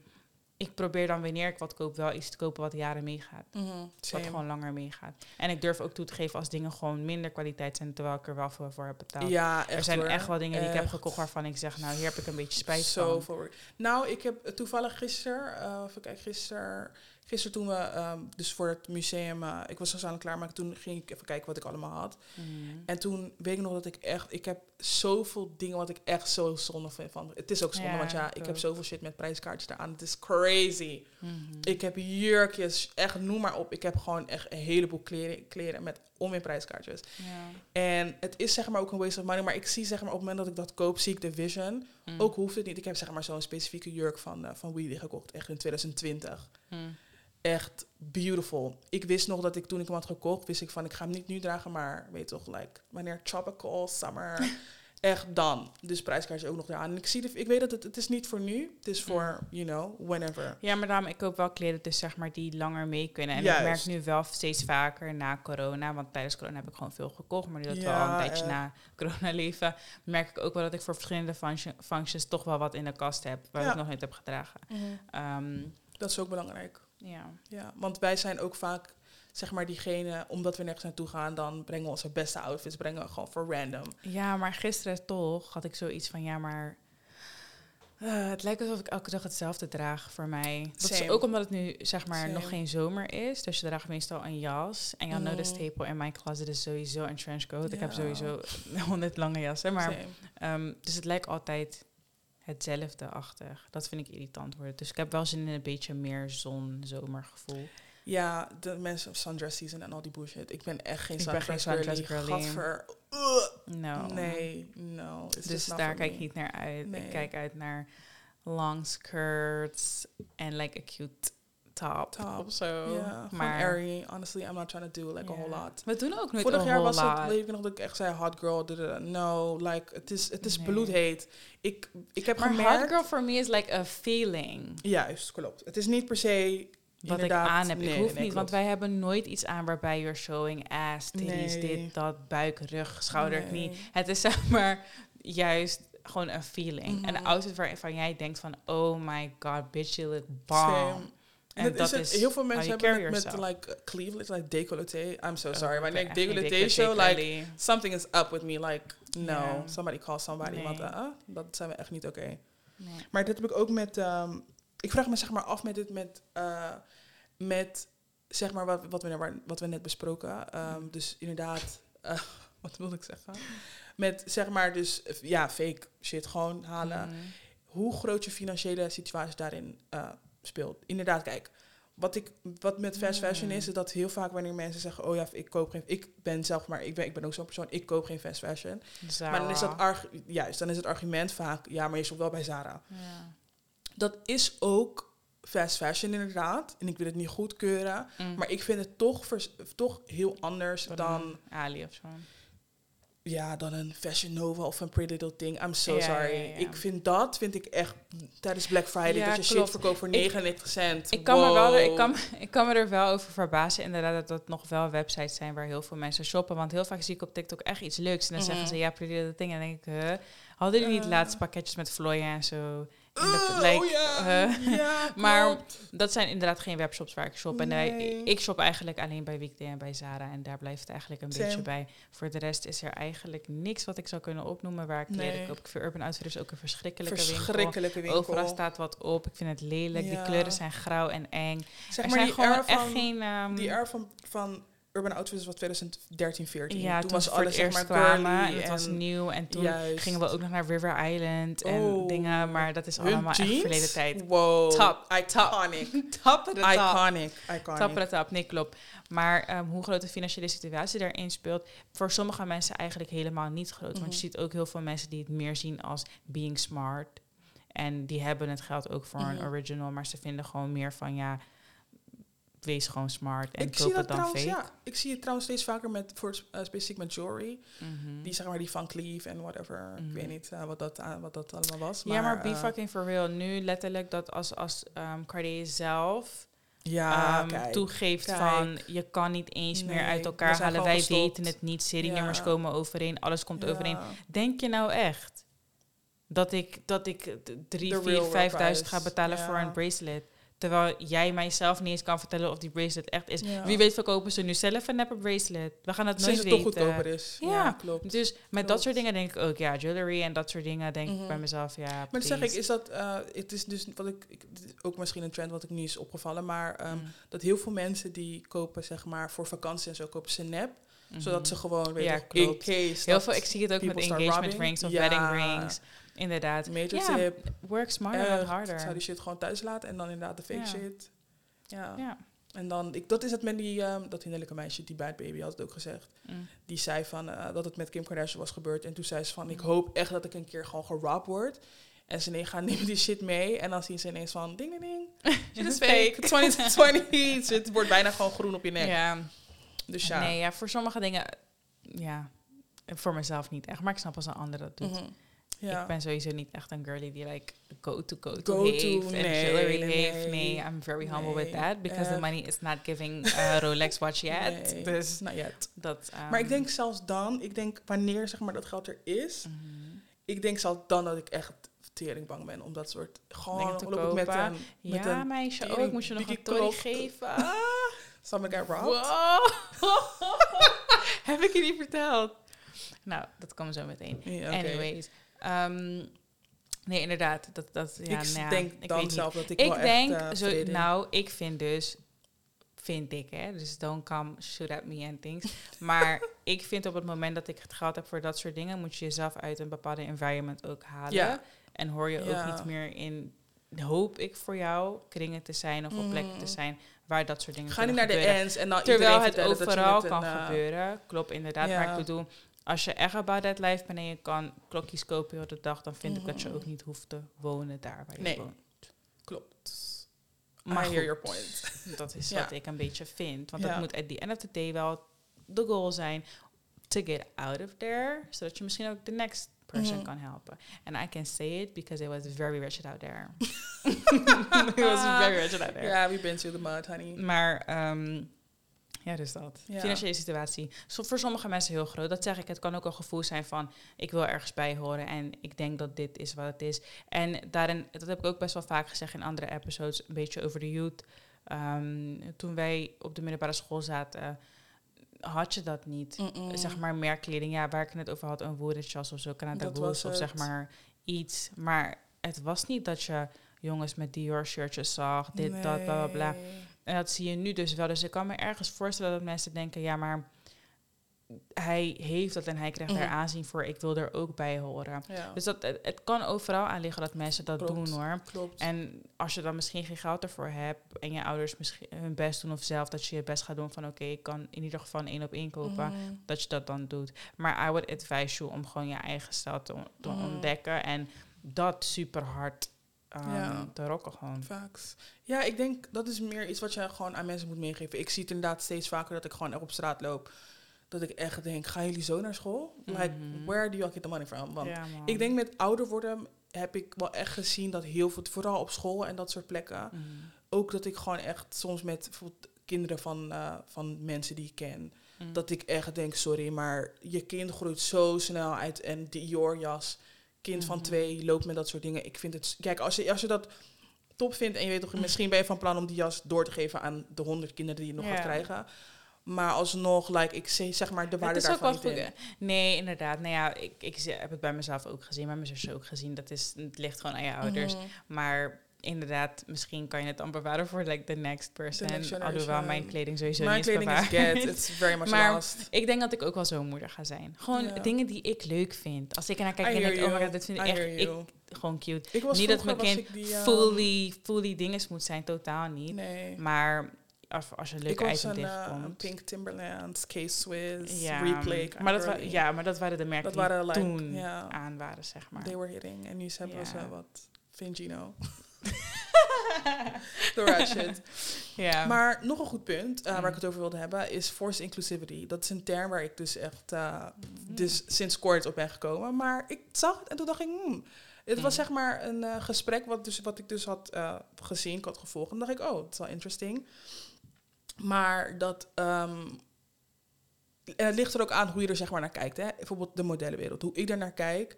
Ik probeer dan wanneer ik wat koop, wel iets te kopen wat jaren meegaat. Mhm, Wat gewoon langer meegaat. En ik durf ook toe te geven als dingen gewoon minder kwaliteit zijn, terwijl ik er wel voor, voor heb betaald. Ja, echt er zijn hoor. echt wel dingen die ik heb gekocht waarvan ik zeg, nou hier heb ik een beetje spijt Zo van. voor. Nou, ik heb toevallig gisteren, eh even kijken, gisteren gisteren toen we, ehm, dus voor het museum, eh, ik was zo aan het klaarmaken, toen ging ik even kijken wat ik allemaal had. Mhm. En toen weet ik nog dat ik echt, ik heb zoveel dingen wat ik echt zo zonde vind van. Het is ook zonde, Ja, want ja, ik heb zoveel shit met prijskaartjes eraan. Het is crazy. Mhm. Ik heb jurkjes, echt noem maar op. Ik heb gewoon echt een heleboel kleren, kleren met om in prijskaartjes. Ja. En het is zeg maar ook een waste of money, maar ik zie zeg maar op het moment dat ik dat koop, zie ik de vision. Mm. Ook hoeft het niet. Ik heb zeg maar zo'n specifieke jurk van, eh van Weedy gekocht, echt in 2020 Mm. Echt beautiful. Ik wist nog dat ik toen ik hem had gekocht, wist ik van ik ga hem niet nu dragen, maar weet toch, like wanneer tropical summer, echt dan. Dus prijskaartje ook nog eraan. En ik zie, de, ik weet dat het, het is niet voor nu, het is voor you know whenever. Ja, maar daarom, ik koop wel kleren dus zeg maar die langer mee kunnen. En Juist. ik merk nu wel steeds vaker na corona, want tijdens corona heb ik gewoon veel gekocht, maar nu dat we Ja, al een tijdje echt. na corona leven, merk ik ook wel dat ik voor verschillende function- functions toch wel wat in de kast heb, waar Ja. ik nog niet heb gedragen. Ehm, Dat is ook belangrijk. Ja. Ja, want wij zijn ook vaak zeg maar diegene, omdat we nergens naartoe gaan, dan brengen we onze beste outfits, brengen we gewoon voor random. ja, maar gisteren toch had ik zoiets van, ja, maar eh, het lijkt alsof ik elke dag hetzelfde draag voor mij. Dat is ook omdat het nu zeg maar nog geen zomer is. Dus je draagt meestal een jas. En know the Mhm. staple in mijn closet is sowieso een trenchcoat. Ik heb sowieso honderd lange jassen. Maar, ehm, dus het lijkt altijd hetzelfde-achtig. Dat vind ik irritant worden. Dus ik heb wel zin in een beetje meer zon-zomergevoel. Ja, de mensen of sundress season en al die bullshit. Ik ben echt geen Ik ben geen sundress girly. Gadver. No. Nee, no. Dus daar kijk ik niet naar uit. Nee. Ik kijk uit naar long skirts en like a cute top, Top, zo. Ja, maar airy. Honestly, I'm not trying to do like a whole lot. we doen ook nooit Vorig een jaar was het, lot. weet ik nog dat ik echt zei hot girl. No, like, het is, het is Nee. bloedheet. Ik, ik heb Maar gemerkt... hot girl for me is like a feeling. Juist, klopt. Het is niet per se... Wat ik aan heb. Nee, ik hoef nee, niet, want wij hebben nooit iets aan waarbij you're showing ass, titties, Nee. dit, dat, buik, rug, schouder, knie. Het is zeg maar juist gewoon een feeling. Een Mhm. outfit waarvan jij denkt van, oh my god, bitch, you look bomb. Same. En, En dat dat is het, is heel veel mensen hebben het met like uh, cleavage, like decolleté. I'm so sorry. Oh, ben echt geen decolleté show, like something is up with me. Like, no, somebody call somebody. Want Nee. uh, dat zijn we echt niet oké. Nee. Maar dat heb ik ook met. ehm, ik vraag me zeg maar af met dit met. eh, met zeg maar wat, wat, we, waar- wat we net besproken. Ehm, dus inderdaad. eh, wat wil ik zeggen? Met zeg maar dus. Ja, fake shit gewoon halen. Mhm. Hoe groot je financiële situatie daarin eh, speelt. Inderdaad, kijk. Wat, ik, wat met fast fashion is, is dat heel vaak wanneer mensen zeggen: Oh ja, ik koop geen. Ik ben zelf maar, ik ben, ik ben ook zo'n persoon, ik koop geen fast fashion. Maar dan is dat arg, juist, dan is het argument vaak: Ja, maar je shopt wel bij Zara. Ja. Dat is ook fast fashion inderdaad. En ik wil het niet goedkeuren. Mm. Maar ik vind het toch, vers- toch heel anders dan, Ali of zo. Ja, dan een Fashion Nova of een Pretty Little Thing. I'm so Ja, sorry. ja, ja. Ik vind dat, vind ik echt tijdens Black Friday, dat je shit klopt. verkoopt voor Ik- 99 cent. Ik kan, me wel, Wow. ik, kan, ik kan me er wel over verbazen, inderdaad, dat dat nog wel websites zijn waar heel veel mensen shoppen. Want heel vaak zie ik op TikTok echt iets leuks. En dan Mhm. zeggen ze, ja, pretty little thing. En dan denk ik, huh? hadden jullie niet Eh. laatst pakketjes met vlooien en zo? De- oh ja, ja, Maar. Dat zijn inderdaad geen webshops waar ik shop. En wij- ik shop eigenlijk alleen bij Weekday en bij Zara. En daar blijft het eigenlijk een Same. beetje bij. Voor de rest is er eigenlijk niks wat ik zou kunnen opnoemen waar ik kleren Nee. koop. Ik vind Urban Outfitters ook een verschrikkelijke winkel. Verschrikkelijke winkel. Overal staat wat op. Ik vind het lelijk. Ja. Die kleuren zijn grauw en eng. Zeg er maar zijn die gewoon air echt geen... ehm, die air van, van Urban Outfitters was 2013, 14. ja, toen, toen, was alles het zeg eerst maar kwamen en het was nieuw. En toen Juist. gingen we ook nog naar River Island en Oh. dingen. Maar dat is allemaal echt verleden tijd. Wow. Top, Iconic. Top of the top. Iconic. Iconic. Top of the top, nee, klopt. Maar ehm, hoe groot de financiële situatie daarin speelt, voor sommige mensen eigenlijk helemaal niet groot. Want Mhm. je ziet ook heel veel mensen die het meer zien als being smart. En die hebben het geld ook voor Mhm. een original, maar ze vinden gewoon meer van ja, wees gewoon smart en ik zie koop dat trouwens, fake. ja. Ik zie het trouwens steeds vaker met, voor, eh, specifiek met jewelry. Mhm. Die zeg maar die van Cleave en whatever. Ik Mhm. weet niet eh, wat, dat, eh, wat dat allemaal was. ja, maar be fucking for real. Nu letterlijk dat als, als Cartier zelf Ja, ehm, kijk. toegeeft kijk. van je kan niet eens meer uit elkaar halen. Wij gestopt. weten het niet. Serienummers Ja. komen overeen, alles komt Ja. overeen. Denk je nou echt dat ik, dat ik The drie, real vier, vijfduizend ga betalen voor een bracelet? Terwijl jij mijzelf niet eens kan vertellen of die bracelet echt is. Ja. Wie weet verkopen ze nu zelf een neppe bracelet. We gaan het nooit Sinds het toch weten. goedkoper is. Ja. Ja, klopt. Dus met dat soort dingen denk ik ook, ja, jewelry en dat soort dingen denk ik Mhm. bij mezelf, ja. Maar dan zeg ik, is dat, eh, het is dus wat ik, ik ook misschien een trend wat ik nu is opgevallen, maar ehm, Mm. dat heel veel mensen die kopen, zeg maar, voor vakantie en zo, kopen ze nep, zodat Mhm. ze gewoon, weet Ja, in case Heel veel, ik zie het ook met engagement robbing. rings of Ja. wedding rings. Inderdaad. major Ja, tip, Work smarter, not ik harder. zou die shit gewoon thuis laten en dan inderdaad de fake shit. Ja. Ja. En dan, ik, dat is het met die, ehm, dat hinderlijke meisje, die Bad Baby had het ook gezegd. Mm. Die zei van, eh, dat het met Kim Kardashian was gebeurd. En toen zei ze van, ik hoop echt dat ik een keer gewoon gerobbed word. En ze nee, gaan nemen die shit mee. En dan zien ze ineens van, ding, ding, ding. Shit is fake. 2020. Het wordt bijna gewoon groen op je nek. Ja. Dus ja. Nee, ja, voor sommige dingen, ja, voor mezelf niet echt. Maar ik snap als een ander dat doet. Mhm. Ja. Ik ben sowieso niet echt een girlie die like go-to go-to Go-to, heeft en nee, jewelry nee, heeft. nee. Nee, I'm very humble with that. Because the echt. money is not giving a Rolex watch yet. Dus not yet. dat... Maar ik um, denk zelfs dan, ik denk wanneer zeg maar dat geld er is, mhm. ik denk zelfs dan dat ik echt teringbang ben om dat soort gewoon te ik met kopen. een met Ja, een meisje, tering ook moet je nog een klok. geven. Somebody got robbed. Wow. Heb ik je niet verteld? Nou, dat komt zo meteen. Anyways. Ehm, nee, inderdaad. Dat, dat, ja, ik nou ja, denk ik dan weet niet. zelf dat ik, Ik wel denk, echt, uh, zo, nou, ik vind dus, vind ik hè, dus don't come shoot at me and things. Maar ik vind op het moment dat ik het geld heb voor dat soort dingen, moet je jezelf uit een bepaalde environment ook halen. Ja. En hoor je ook niet meer in, hoop ik voor jou, kringen te zijn of op plekken te Mhm. zijn waar dat soort dingen Ga niet naar de ends en dan Terwijl het overal kan uh, gebeuren. Klopt, inderdaad. ja. Maar ik bedoel, als je echt about that life bent en je kan klokjes kopen heel de dag, dan vind ik dat je Mhm. ook niet hoeft te wonen daar waar je Nee. woont. Klopt. Maar I hear your point. Dat is Ja. wat ik een beetje vind. Want Ja. dat moet at the end of the day wel de goal zijn to get out of there, zodat je misschien ook the next person Mhm. kan helpen. And I can say it because it was very wretched out there. it was very wretched out there. Ja, we been to the mud, honey. Maar ehm, ja, dus dat. Ja. Financiële situatie. Voor sommige mensen heel groot. Dat zeg ik. Het kan ook een gevoel zijn van ik wil ergens bij horen en ik denk dat dit is wat het is. En daarin, dat heb ik ook best wel vaak gezegd in andere episodes, een beetje over de youth. Ehm, toen wij op de middelbare school zaten, had je dat niet. Zeg maar merkkleding, ja, waar ik het net over had, een woerenjas of zo, Canada Goose of zeg maar iets. Maar het was niet dat je jongens met Dior shirtjes zag, dit, dat, bla bla bla. En dat zie je nu dus wel. Dus ik kan me ergens voorstellen dat mensen denken, ja, maar hij heeft dat en hij krijgt daar Mhm. aanzien voor. Ik wil er ook bij horen. Ja, Dus dat, het, het kan overal aan liggen dat mensen dat Klopt. doen hoor. klopt. En als je dan misschien geen geld ervoor hebt en je ouders misschien hun best doen of zelf dat je je best gaat doen van oké, ik kan in ieder geval één op één kopen, Mhm. dat je dat dan doet. Maar I would advise you om gewoon je eigen stijl te, on- te Mhm. ontdekken en dat super hard Ja. te rocken gewoon. Facts. Ja, ik denk dat is meer iets wat je gewoon aan mensen moet meegeven. Ik zie het inderdaad steeds vaker dat ik gewoon echt op straat loop. Dat ik echt denk, gaan jullie zo naar school? Like, Mhm. where do you get the money from? Want Ja, ik denk met ouder worden heb ik wel echt gezien dat heel veel, vooral op school en dat soort plekken, Mhm. ook dat ik gewoon echt soms met kinderen van, eh, van mensen die ik ken, Mhm. dat ik echt denk, sorry, maar je kind groeit zo snel uit en die Dior-jas, kind van Mhm. twee loopt met dat soort dingen. Ik vind het, kijk, als je, als je dat top vindt en je weet toch, misschien ben je van plan om die jas door te geven aan de honderd kinderen die je nog Ja. gaat krijgen. Maar alsnog, like, ik zeg zeg maar de waarde daarvan niet goed. in. Nee, inderdaad. Nou ja, ik, ik heb het bij mezelf ook gezien, bij mijn zusje ook gezien. Dat is, het ligt gewoon aan je ouders. Mhm. Maar inderdaad, misschien kan je het dan bewaren voor like, the next person. next Alhoewel mijn kleding sowieso Mijn niet is kleding is bewaard. get, it's very much Maar lost. Ik denk dat ik ook wel zo'n moeder ga zijn. Gewoon dingen die ik leuk vind. Als ik ernaar kijk I en denk, oh my god, dit vind I ik echt ik, gewoon cute. Ik was niet dat mijn kind ik die, ehm, fully, fully dinges moet zijn, totaal niet. Nee. Maar als, als je een Ik leuke was item een, eh, tegenkomt. een Pink Timberlands, K-Swiss, ja, Replay. maar dat, wa- ja, maar dat waren de merken Dat die waren like, toen aan waren, zeg maar. they were hitting. En nu hebben Ja. ze wat Fingino. The ja. Maar nog een goed punt eh, waar Mm. ik het over wilde hebben is forced inclusivity. Dat is een term waar ik dus echt Mhm. dus sinds kort op ben gekomen. Maar ik zag het en toen dacht ik, hmm. Het was Mm. zeg maar een eh, gesprek wat, dus, wat ik dus had gezien, ik had gevolgd. En dacht ik, oh, dat is wel interesting. Maar dat ehm, en het ligt er ook aan hoe je er zeg maar naar kijkt. Hè? Bijvoorbeeld de modellenwereld. Hoe ik er naar kijk.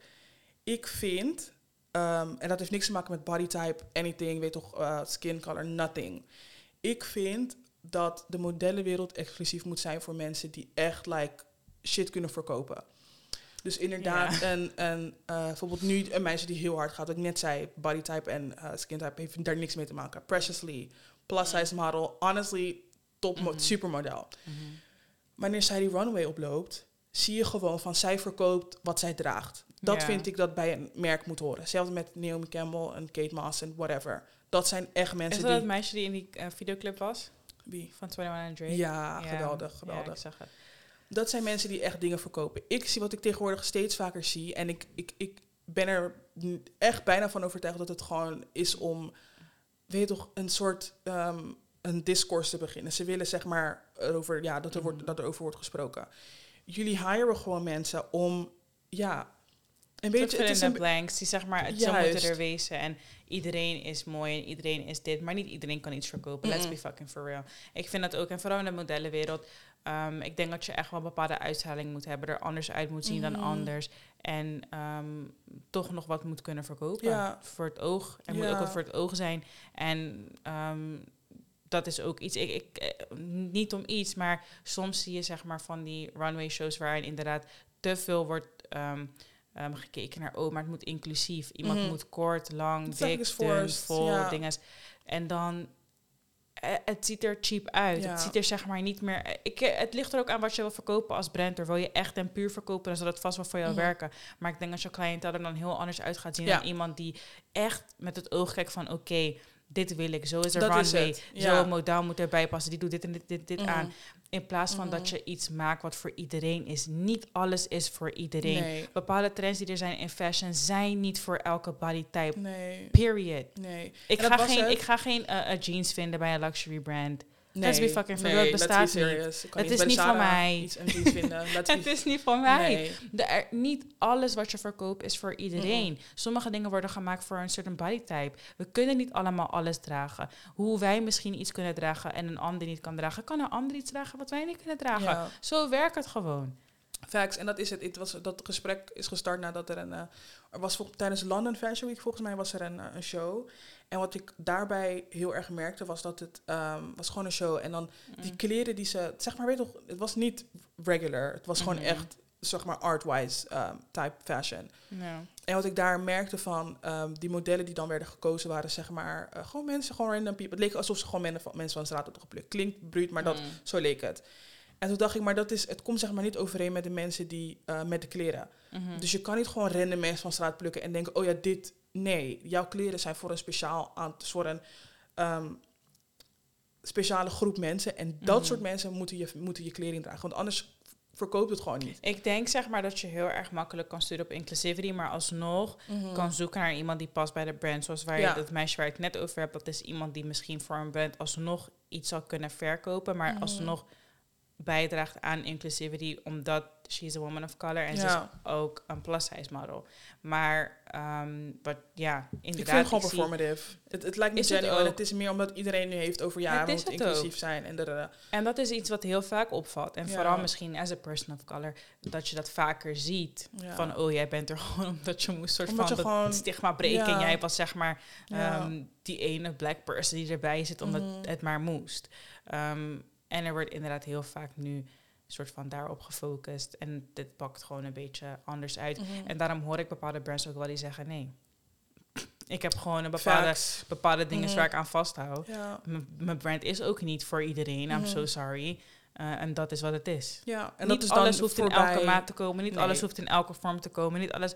Ik vind Ehm, en dat heeft niks te maken met body type, anything, weet toch, uh, skin color, nothing. Ik vind dat de modellenwereld exclusief moet zijn voor mensen die echt like shit kunnen verkopen. Dus inderdaad, een, een, uh, bijvoorbeeld nu een meisje die heel hard gaat, wat ik net zei, body type en uh, skin type heeft daar niks mee te maken. Preciously, plus size model, honestly, top mm supermodel. Mhm. Wanneer zij die runway oploopt, zie je gewoon van zij verkoopt wat zij draagt. Dat vind ik dat bij een merk moet horen. Hetzelfde met Naomi Campbell en Kate Moss en whatever. Dat zijn echt mensen Is dat die... het meisje die in die uh, videoclip was? Wie? Van 21 Drake? Ja, geweldig, geweldig. Ja, ik zag het. Dat zijn mensen die echt dingen verkopen. Ik zie wat ik tegenwoordig steeds vaker zie. En ik, ik, ik ben er echt bijna van overtuigd dat het gewoon is om, weet je toch, een soort um, een discourse te beginnen. Ze willen zeg maar erover, ja, dat er, wordt, mm. dat er over wordt gesproken. Jullie hiren gewoon mensen om, ja, een beetje het is een blanks die zeg maar het zo moeten er wezen en iedereen is mooi en iedereen is dit, maar niet iedereen kan iets verkopen. Let's be fucking for real. Ik vind dat ook en vooral in de modellenwereld. Um, ik denk dat je echt wel bepaalde uitstraling moet hebben, er anders uit moet zien dan anders en um, toch nog wat moet kunnen verkopen ja. voor het oog. Er moet ook wat voor het oog zijn en um, dat is ook iets. Ik, ik, eh, niet om iets, maar soms zie je zeg maar van die runway shows waarin inderdaad te veel wordt um, gekeken naar, oh, maar het moet inclusief. Iemand mhm. moet kort, lang, dik, dun, vol, ja. dingen. En dan, eh, het ziet er cheap uit. Het ziet er zeg maar niet meer... Eh, ik, eh, het ligt er ook aan wat je wil verkopen als brand. Wil je echt en puur verkopen, dan zal dat vast wel voor jou mhm. werken. Maar ik denk dat je cliëntel er dan heel anders uit gaat zien... dan iemand die echt met het oog kijkt van, oké dit wil ik, zo is er dat runway, zo een model moet erbij passen, die doet dit en dit, dit, dit aan. In plaats van dat mhm. je iets maakt wat voor iedereen is. Niet alles is voor iedereen. Bepaalde trends die er zijn in fashion zijn niet voor elke body type. Nee. Period. Nee. Ik, ga geen, ik ga geen uh, jeans vinden bij een luxury brand. Nee, let's be fucking for nee, bestaat niet. Het is niet van mij. het is niet van mij. Niet alles wat je verkoopt is voor iedereen. Sommige dingen worden gemaakt voor een certain body type. We kunnen niet allemaal alles dragen. Hoe wij misschien iets kunnen dragen en een ander niet kan dragen, kan een ander iets dragen wat wij niet kunnen dragen. Zo werkt het gewoon. Facts, en dat is het. het was, dat gesprek is gestart nadat er een. Uh, er was tijdens London Fashion Week, volgens mij, was er een, uh, een show. En wat ik daarbij heel erg merkte, was dat het um, was gewoon een show. En dan die mm. kleren die ze, zeg maar, weet toch, het was niet regular. Het was gewoon mm-hmm. echt, zeg maar, art-wise um, type fashion. En wat ik daar merkte van um, die modellen die dan werden gekozen waren, zeg maar, uh, gewoon mensen, gewoon random people. Het leek alsof ze gewoon mensen van, mensen van de straat hadden geplukt. Klinkt bruut, maar dat, mm. zo leek het. En toen dacht ik, maar dat is, het komt zeg maar niet overeen met de mensen die uh, met de kleren. Mm-hmm. Dus je kan niet gewoon random mensen van straat plukken en denken, oh ja, dit, Nee, jouw kleren zijn voor een speciaal aan, voor een ehm, speciale groep mensen. En dat mhm. soort mensen moeten je, moeten je kleding dragen. Want anders verkoopt het gewoon niet. Ik denk zeg maar dat je heel erg makkelijk kan sturen op inclusivity, maar alsnog mm kan zoeken naar iemand die past bij de brand. Zoals waar je, dat meisje waar ik net over heb, dat is iemand die misschien voor een brand alsnog iets zal kunnen verkopen, maar alsnog bijdraagt aan inclusivity, omdat she's a woman of color en ja. ze is ook een plus size model. Maar um, wat ja, inderdaad. Ik vind het gewoon performative. Het, het lijkt niet genuine. Het, het, is meer omdat iedereen nu heeft over ja, we moeten inclusief zijn. En, de, en dat is iets wat heel vaak opvalt. En vooral misschien as a person of color, dat je dat vaker ziet. Van oh, jij bent er gewoon omdat je moest soort omdat van gewoon, stigma breken. En jij was zeg maar um, die ene black person die erbij zit omdat mhm. het maar moest. Um, en er wordt inderdaad heel vaak nu soort van daarop gefocust. En dit pakt gewoon een beetje anders uit. Mhm. En daarom hoor ik bepaalde brands ook wel die zeggen nee. Ik heb gewoon een bepaalde, bepaalde dingen mm waar ik aan vasthoud. Ja. Mijn brand is ook niet voor iedereen. I'm so mhm. sorry. Uh, en dat is wat het is. Ja, en niet dat is alles hoeft in elke maat te komen. Niet alles hoeft in elke vorm te komen. Niet alles.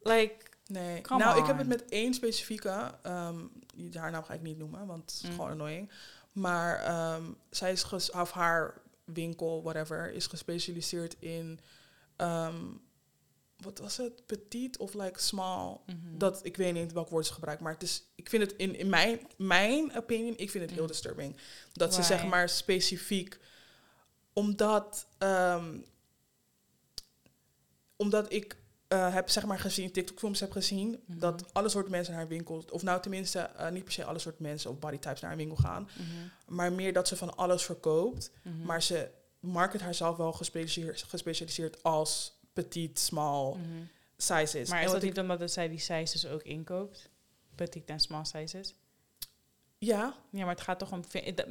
Like. Nee. Nou, ik heb het met één specifieke. Um, haar naam ga ik niet noemen, want het is mm. gewoon annoying. Maar um, zij is ges of haar winkel, whatever, is gespecialiseerd in um, wat was het? Petit of like small. Mhm. Dat ik weet niet welk woord ze gebruikt, maar het is. Ik vind het in, in mijn, mijn opinion, ik vind het heel mhm. disturbing. Dat ze zeg maar specifiek, omdat, um, omdat ik uh, heb zeg maar gezien, TikTok-films heb gezien, mhm. dat alle soorten mensen naar haar winkel, of nou tenminste uh, niet per se alle soorten mensen of bodytypes naar haar winkel gaan, mhm. maar meer dat ze van alles verkoopt, mhm. maar ze market haarzelf wel gespecialiseerd, gespecialiseerd als petit, small, size is. Maar En is dat niet omdat zij die sizes ook inkoopt? Petite en small sizes? Ja, Ja, maar het gaat toch om...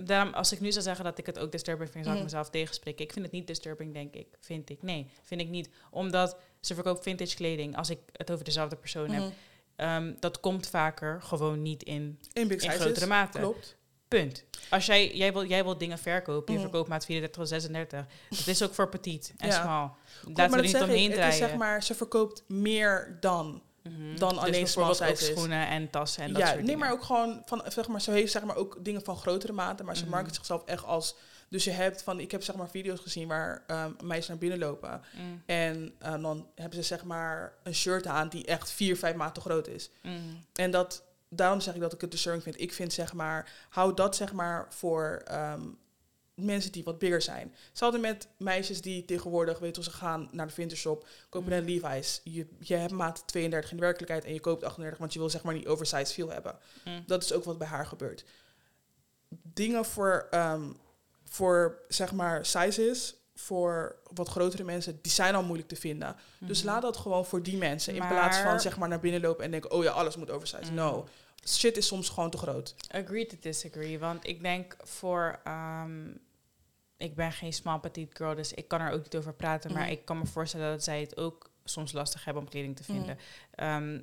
Daarom, als ik nu zou zeggen dat ik het ook disturbing vind, zou ik Mhm. mezelf tegenspreken. Ik vind het niet disturbing, denk ik. Vind ik. Nee, vind ik niet. Omdat ze verkoopt vintage kleding, als ik het over dezelfde persoon heb. mhm. Ehm, dat komt vaker gewoon niet in, in grotere mate. Klopt. Punt. Als jij, jij, wil, jij wil dingen verkopen, je Mhm. verkoopt maat 34 tot 36. Dat is ook voor petit en Ja. small. Laten we er niet omheen draaien. is zeg maar, ze verkoopt meer dan. Mhm. dan Dus alleen small sizes. schoenen en tassen en dat ja, soort nee, dingen. maar ook gewoon van, zeg maar, ze heeft zeg maar ook dingen van grotere maten, maar ze market zichzelf echt als. Dus je hebt van, ik heb zeg maar video's gezien waar ehm, meisjes naar binnen lopen. Mm, En eh, dan hebben ze zeg maar een shirt aan die echt vier, vijf maten groot is. mm, En dat, daarom zeg ik dat ik het disturbing vind. Ik vind zeg maar, hou dat zeg maar voor ehm, mensen die wat bigger zijn. Hetzelfde met meisjes die tegenwoordig, weet je, ze gaan naar de vintage shop, kopen Mhm. een Levi's. Je, je hebt maat 32 in de werkelijkheid en je koopt 38, want je wil zeg maar niet oversized veel hebben. mm. Dat is ook wat bij haar gebeurt. Dingen voor, ehm, voor zeg maar sizes, voor wat grotere mensen, die zijn al moeilijk te vinden. Dus Mhm. laat dat gewoon voor die mensen. In plaats van zeg maar naar binnen lopen en denken, oh ja, alles moet oversized. Mm. No. Shit is soms gewoon te groot. Agree to disagree. Want ik denk voor... ehm, ik ben geen small petite girl, dus ik kan er ook niet over praten. Maar Mhm. ik kan me voorstellen dat zij het ook soms lastig hebben om kleding te Mhm. vinden. Ehm,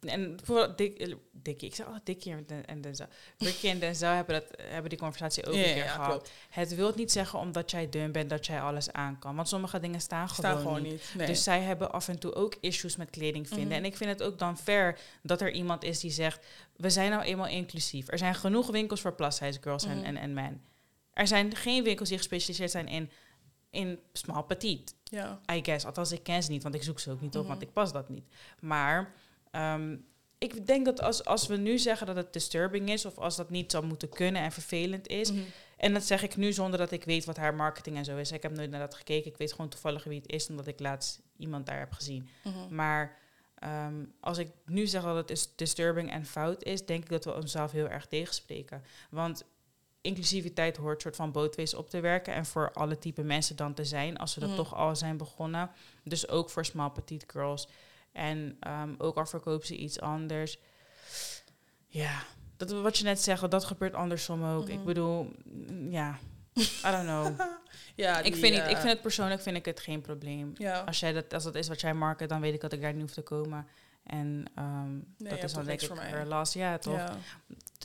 en bijvoorbeeld Dick, eh, Dickie, ik zeg altijd Dickie en Den- en Denzel. Ricky en Denzel hebben, dat, hebben die conversatie ook Ja, een keer ja, gehad. klopt. Het wil niet zeggen omdat jij dun bent dat jij alles aan kan. Want sommige dingen staan gewoon, Staan gewoon niet. niet. Nee. Dus zij hebben af en toe ook issues met kleding vinden. Mhm. En ik vind het ook dan fair dat er iemand is die zegt... we zijn nou eenmaal inclusief. Er zijn genoeg winkels voor plus size girls en, Mhm. en, en men. Er zijn geen winkels die gespecialiseerd zijn in, in small petite. ja. I guess. Althans, ik ken ze niet, want ik zoek ze ook niet op, Mhm. want ik pas dat niet. Maar ehm, ik denk dat als, als we nu zeggen dat het disturbing is... of als dat niet zou moeten kunnen en vervelend is... Mhm. En dat zeg ik nu zonder dat ik weet wat haar marketing en zo is. Ik heb nooit naar dat gekeken. Ik weet gewoon toevallig wie het is, omdat ik laatst iemand daar heb gezien. Mhm. Maar ehm, als ik nu zeg dat het is disturbing en fout is, denk ik dat we onszelf heel erg tegenspreken. Want inclusiviteit hoort soort van bootwees op te werken en voor alle type mensen dan te zijn, als we dat Mhm. toch al zijn begonnen. Dus ook voor small petite girls. En ehm, ook al verkoopt ze iets anders. Ja, dat, wat je net zegt, dat gebeurt andersom ook. Ik bedoel, mm, ja, I don't know. Ja, ik, vind niet, ik eh, vind het persoonlijk vind ik het geen probleem. Ja. Als, jij dat, als dat is wat jij market, dan weet ik dat ik daar niet hoef te komen. En ehm, dat is dan denk ik voor mij. last. Ja, toch? Ja.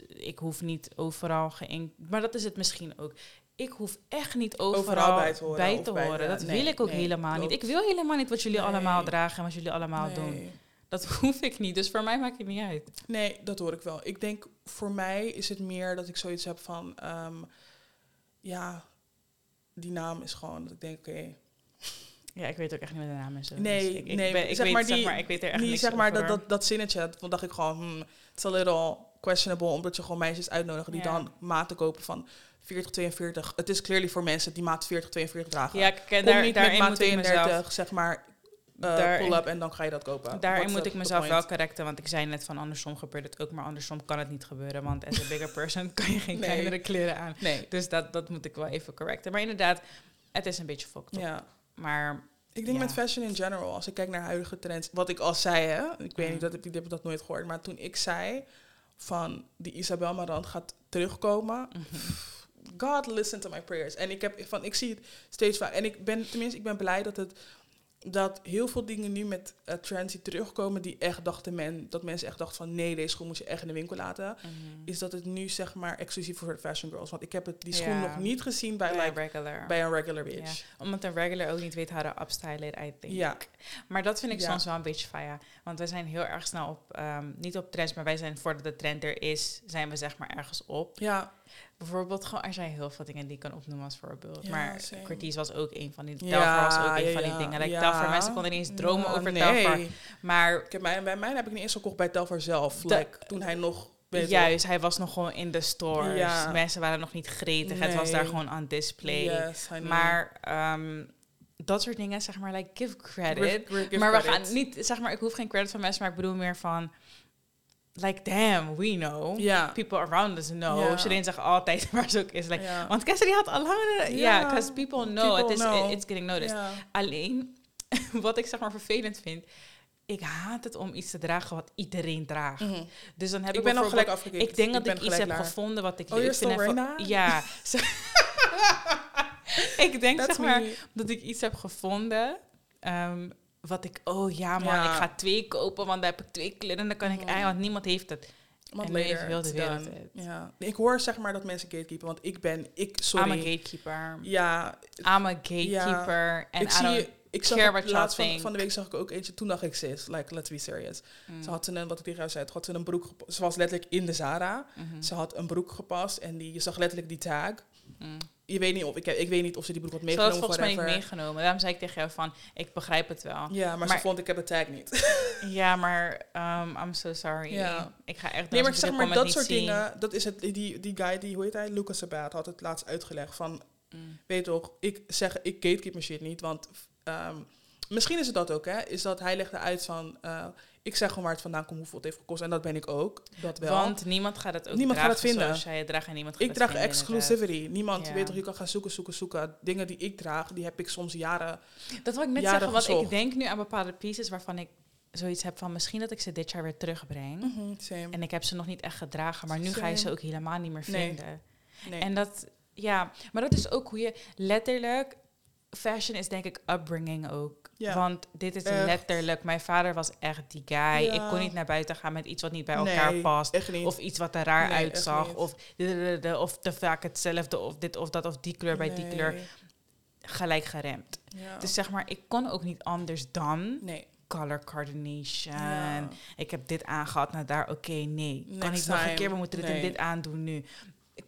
Ik hoef niet overal geïnkt... Maar dat is het misschien ook. Ik hoef echt niet overal, Overal bij te horen bij dat nee, wil ik ook nee, helemaal niet. Ik wil helemaal niet wat jullie Nee. allemaal dragen en wat jullie allemaal doen. Dat hoef ik niet. Dus voor mij maakt het niet uit. Nee, dat hoor ik wel. Ik denk voor mij is het meer dat ik zoiets heb van, ehm, ja, die naam is gewoon dat ik denk, oké, Ja, ik weet ook echt niet wat de naam is. Nee, Dus ik, ik nee, ben- ik zeg weet, maar zeg die- maar, ik weet er echt niet zeg maar over. dat, dat, dat zinnetje. Toen dacht ik gewoon, hmm, het is a little questionable, omdat je gewoon meisjes uitnodigen die Ja. dan maten kopen van 40, 42. Het is clearly voor mensen die maat 40, 42 dragen. Ja, kijk, en Kom daar, niet met maat moet ik 32, mezelf... zeg maar, eh Daarin- pull-up en dan ga je dat kopen. Daarin What's moet ik mezelf wel correcten, want ik zei net van andersom gebeurt het ook, maar andersom kan het niet gebeuren, want as a bigger person kan je geen Nee. kleinere kleren aan. Nee, Dus dat, dat moet ik wel even correcten. Maar inderdaad, het is een beetje fucked up. ja. Maar Ik denk Ja. met fashion in general, als ik kijk naar huidige trends, wat ik al zei, hè, ik weet niet, dat heb, ik dat nooit gehoord, maar toen ik zei van die Isabel Marant gaat terugkomen, God listen to my prayers. En ik heb van, ik zie het steeds vaak. En ik ben, tenminste, ik ben blij dat het dat heel veel dingen nu met uh, terugkomen, die echt dachten men, dat mensen echt dachten van nee, deze schoen moet je echt in de winkel laten, Mhm. is dat het nu zeg maar exclusief voor de fashion girls. Want ik heb het, die schoen nog niet gezien bij, bij like, regular. bij een regular bitch. omdat een regular ook niet weet how to upstyle it, I think. Ja. Maar dat vind ik Ja. soms wel een beetje faya. Want wij zijn heel erg snel op, ehm, niet op trends, maar wij zijn voordat de trend er is, zijn we zeg maar ergens op. Ja, Bijvoorbeeld, gewoon, er zijn heel veel dingen die ik kan opnoemen als voorbeeld. Ja, maar. Curtis was ook een van die. Ja, was ook een ja, van die dingen. Like, ja. Telfar, mensen konden niet eens dromen over nee. Telfar. Maar Ik heb mijn, bij mij heb ik niet eens gekocht bij Telfar zelf. Like, toen hij nog... juist, hij was nog gewoon in de stores. Ja. Mensen waren nog niet gretig. Het was daar gewoon aan display. Yes. Maar ehm, dat soort dingen, zeg maar, like, give credit. Give- give- give maar we credit. gaan niet, zeg maar, ik hoef geen credit van mensen, maar ik bedoel meer van, like, damn, we know. Ja. People around us know. Shireen zegt altijd waar ze ook is. Like, ja. Want Cassidy had al lang... Ja, because people know. People it is, know. It's getting noticed. Alleen, wat ik zeg maar vervelend vind... ik haat het om iets te dragen wat iedereen draagt. Dus dan heb ik, Ik ben al bijvoorbeeld- gelijk afgekeken. Ik denk dat ik, iets heb klaar. gevonden wat ik Oh, leuk vind. Ja. ik denk That's zeg maar me. dat ik iets heb gevonden. Wat ik, oh ja man, Ja. ik ga twee kopen, want dan heb ik twee kleuren en dan kan ik Mhm. eigenlijk, want niemand heeft het. Want En later, heel de wereld het. Ja. Ik hoor zeg maar dat mensen gatekeepen, want ik ben, ik, sorry. I'm a gatekeeper. Ja, I'm a gatekeeper. En ik I zie, ik zag care het laatst van, van de week zag ik ook eentje, toen dacht ik, sis, like, let's be serious. Mm. Ze had een, wat ik tegen jou zei, had ze een broek, gepa- ze was letterlijk in de Zara. Mhm. Ze had een broek gepast en die, je zag letterlijk die tag. Mm. Je weet niet of, ik, ik weet niet of ze die broek had Ze had meegenomen het of volgens mij niet meegenomen. Daarom zei ik tegen jou van, ik begrijp het wel. Ja, maar, Maar- ze vond ik heb de tag niet. Ja, maar um, I'm so sorry. Ja. Ik ga echt Nee, maar zeg maar, dat soort zien. dingen, dat is het, die, die guy, die, hoe heet hij, Lucas Sabat, had het laatst uitgelegd van, Mm. weet toch, ik zeg, ik gatekeep mijn shit niet, want ehm, misschien is het dat ook, hè, is dat hij legde uit van, eh, ik zeg gewoon waar het vandaan komt, hoeveel het heeft gekost, en dat ben ik ook, dat wel. Want niemand gaat het ook Niemand gaat dragen het vinden. zoals jij het draagt en niemand gaat ik draag vinden, exclusivity. Niemand, Ja. weet toch, je kan gaan zoeken, zoeken, zoeken. Dingen die ik draag, die heb ik soms jaren. Dat wil ik net zeggen, want ik denk nu aan bepaalde pieces waarvan ik zoiets heb van misschien dat ik ze dit jaar weer terugbreng. Same. En ik heb ze nog niet echt gedragen, maar nu ga je ze ook helemaal niet meer Nee. vinden. Nee. En dat, ja, maar dat is ook hoe je letterlijk. Fashion is denk ik upbringing ook. Ja. Want dit is Echt. letterlijk. Mijn vader was echt die guy. Ja. Ik kon niet naar buiten gaan met iets wat niet bij Nee, elkaar past. Of iets wat er raar Nee, uitzag. Of, of te vaak hetzelfde. Of dit of dat. Of die kleur bij die kleur. Gelijk geremd. Ja. Dus zeg maar, ik kon ook niet anders dan color coordination. Ja. Ik heb dit aangehad naar daar. Oké, nee. Kan niet nog een keer. We moeten dit Nee. en dit aandoen nu.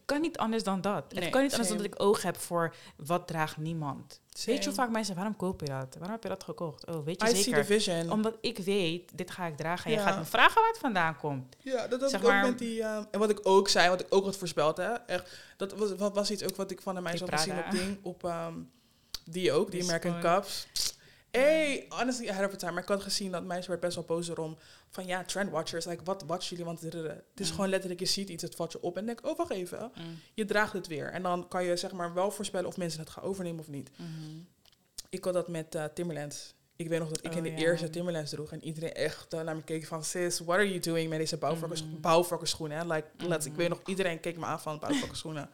Kan niet anders dan dat. Nee, het kan niet anders dan same. dat ik oog heb voor wat draagt niemand. Weet je hoe Same. vaak mensen, waarom koop je dat? Waarom heb je dat gekocht? Oh, weet je I see zeker? the vision. Omdat ik weet, dit ga ik dragen. En je Ja. gaat me vragen waar het vandaan komt. Ja, dat Zeg ik ook met die... ehm, en wat ik ook zei, wat ik ook had voorspeld, hè. Echt, dat was, wat was iets ook wat ik van mij Die zo gezien Prada. op ding. Op ehm, die ook, die Die American. Cups. Hey, honestly, ahead of the time. Maar ik had gezien dat meisje werd best wel boos erom. Van ja, trendwatchers, like, wat watchen jullie? Want het is Mm. gewoon letterlijk, je ziet iets, het valt je op. En denk, oh, wacht even. Je draagt het weer. En dan kan je zeg maar wel voorspellen of mensen het gaan overnemen of niet. Mhm. Ik had dat met Timberlands. Ik weet nog dat ik Oh, in de ja. eerste Timberlands droeg. En iedereen echt eh, naar me keek van... Sis, what are you doing met deze bouwvakkers, Mhm. bouwvakkerschoenen? hè? Like, let's, ik weet nog, iedereen keek me aan van bouwvakkerschoenen.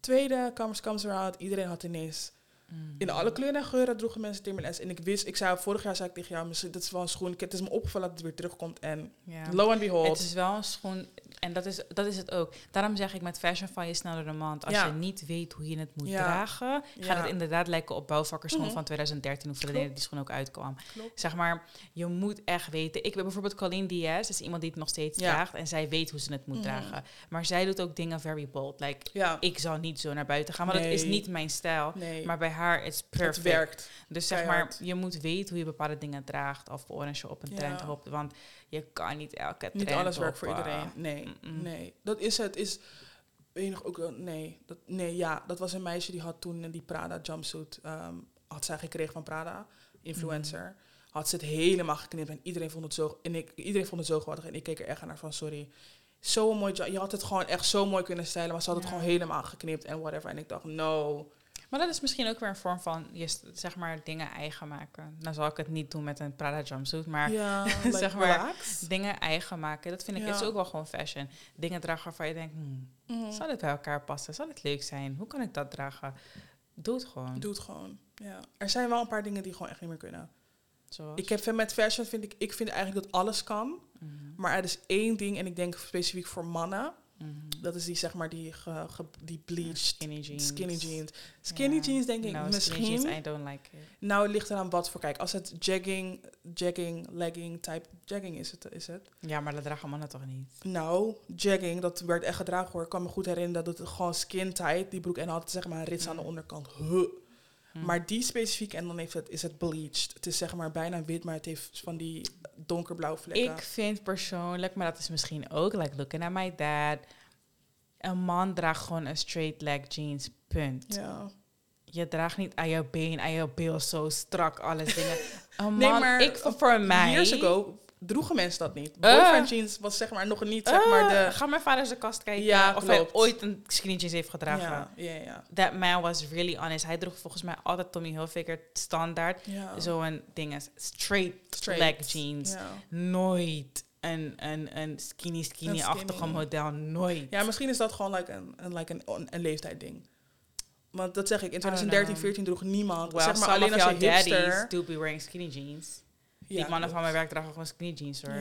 Tweede, Commerce Comes Around. Iedereen had ineens... Mhm. In alle kleuren en geuren droegen mensen Timberlands. En ik wist... Ik zei, vorig jaar zei ik tegen jou... Misschien, dit is wel een schoen. Het is me opgevallen dat het weer terugkomt. En Ja. lo and behold... Het is wel een schoen, en dat is, dat is het ook. Daarom zeg ik met fashion van je sneller de mand. Als Ja. je niet weet hoe je het moet Ja. dragen, gaat het inderdaad lijken op bouwvakkerschoen Mhm. van 2013, hoeveel Klopt. reden die schoen ook uitkwam. Klopt. Zeg maar, je moet echt weten. Ik ben bijvoorbeeld Colleen Diaz, dat is iemand die het nog steeds draagt en zij weet hoe ze het moet Mhm. dragen. Maar zij doet ook dingen very bold. Like, Ja, ik zou niet zo naar buiten gaan, want dat is niet mijn stijl. nee. Maar bij haar is het perfect. werkt. Dus zeg Keihard. maar, je moet weten hoe je bepaalde dingen draagt of als je op een Ja. trend hopt. Want je kan niet elke trend Niet alles werkt voor eh, iedereen. Nee, nee. Dat is het. Is, nog ook Nee, dat, nee, ja. Dat was een meisje die had toen die Prada jumpsuit... ehm, had zij gekregen van Prada, influencer. Mhm. Had ze het helemaal geknipt en iedereen vond het zo... En ik, iedereen vond het zo geweldig. En ik keek er echt naar van, sorry. Zo'n mooi... Je had het gewoon echt zo mooi kunnen stylen. Maar ze had het gewoon helemaal geknipt en whatever. En ik dacht, no. Maar dat is misschien ook weer een vorm van je zeg maar dingen eigen maken. Nou zal ik het niet doen met een Prada jumpsuit, maar ja, zeg maar, relax. dingen eigen maken, dat vind ik Ja. is ook wel gewoon fashion. Dingen dragen waarvan je denkt, hmm, Mhm. zal het bij elkaar passen? Zal het leuk zijn? Hoe kan ik dat dragen? Doe het gewoon. Doe het gewoon. Ja. Er zijn wel een paar dingen die gewoon echt niet meer kunnen. Zoals? Ik heb met fashion vind ik, ik vind eigenlijk dat alles kan. Mhm, Maar er is één ding, en ik denk specifiek voor mannen. Mhm. Dat is die, zeg maar, die, ge, ge- die bleached Skinny jeans. skinny jeans. Skinny jeans denk ik No, misschien. Jeans, I don't like it. Nou, het ligt eraan wat voor. Kijk, als het jegging, jegging, legging type jegging is het. Is het. Ja, maar dat dragen mannen toch niet? Nou, jegging, dat werd echt gedragen hoor. Ik kan me goed herinneren dat het gewoon skin tight, die broek. En had zeg maar een rits aan de Mm. onderkant. Huh. Hm. Maar die specifiek, en dan heeft het, is het bleached. Het is zeg maar bijna wit, maar het heeft van die donkerblauwe vlekken. Ik vind persoonlijk, maar dat is misschien ook, like looking at my dad, een man draagt gewoon een straight leg jeans, punt. ja. Je draagt niet aan je been, aan je bil zo strak, alles dingen. Een man, Nee, maar ik, voor mij, Years ago droegen mensen dat niet. Uh. Boyfriend jeans was zeg maar nog niet zeg maar Eh, de... Ga mijn vader zijn kast kijken Ja, of hij klopt. ooit een skinny jeans heeft gedragen. Ja, ja, ja. That man was really honest. Hij droeg volgens mij altijd Tommy Hilfiger standaard. ja. Zo'n ding is straight, Straight. leg jeans. Ja. Nooit een, een, een skinny skinny-achtige skinny. model. Nooit. ja, misschien is dat gewoon like een, een, like een, een, een leeftijdding. Want dat zeg ik, in don't 2013, know. 14 droeg niemand. Well, zeg maar alleen als je hipster... do be wearing skinny jeans. Die mannen van mijn werk dragen gewoon skinny jeans hoor.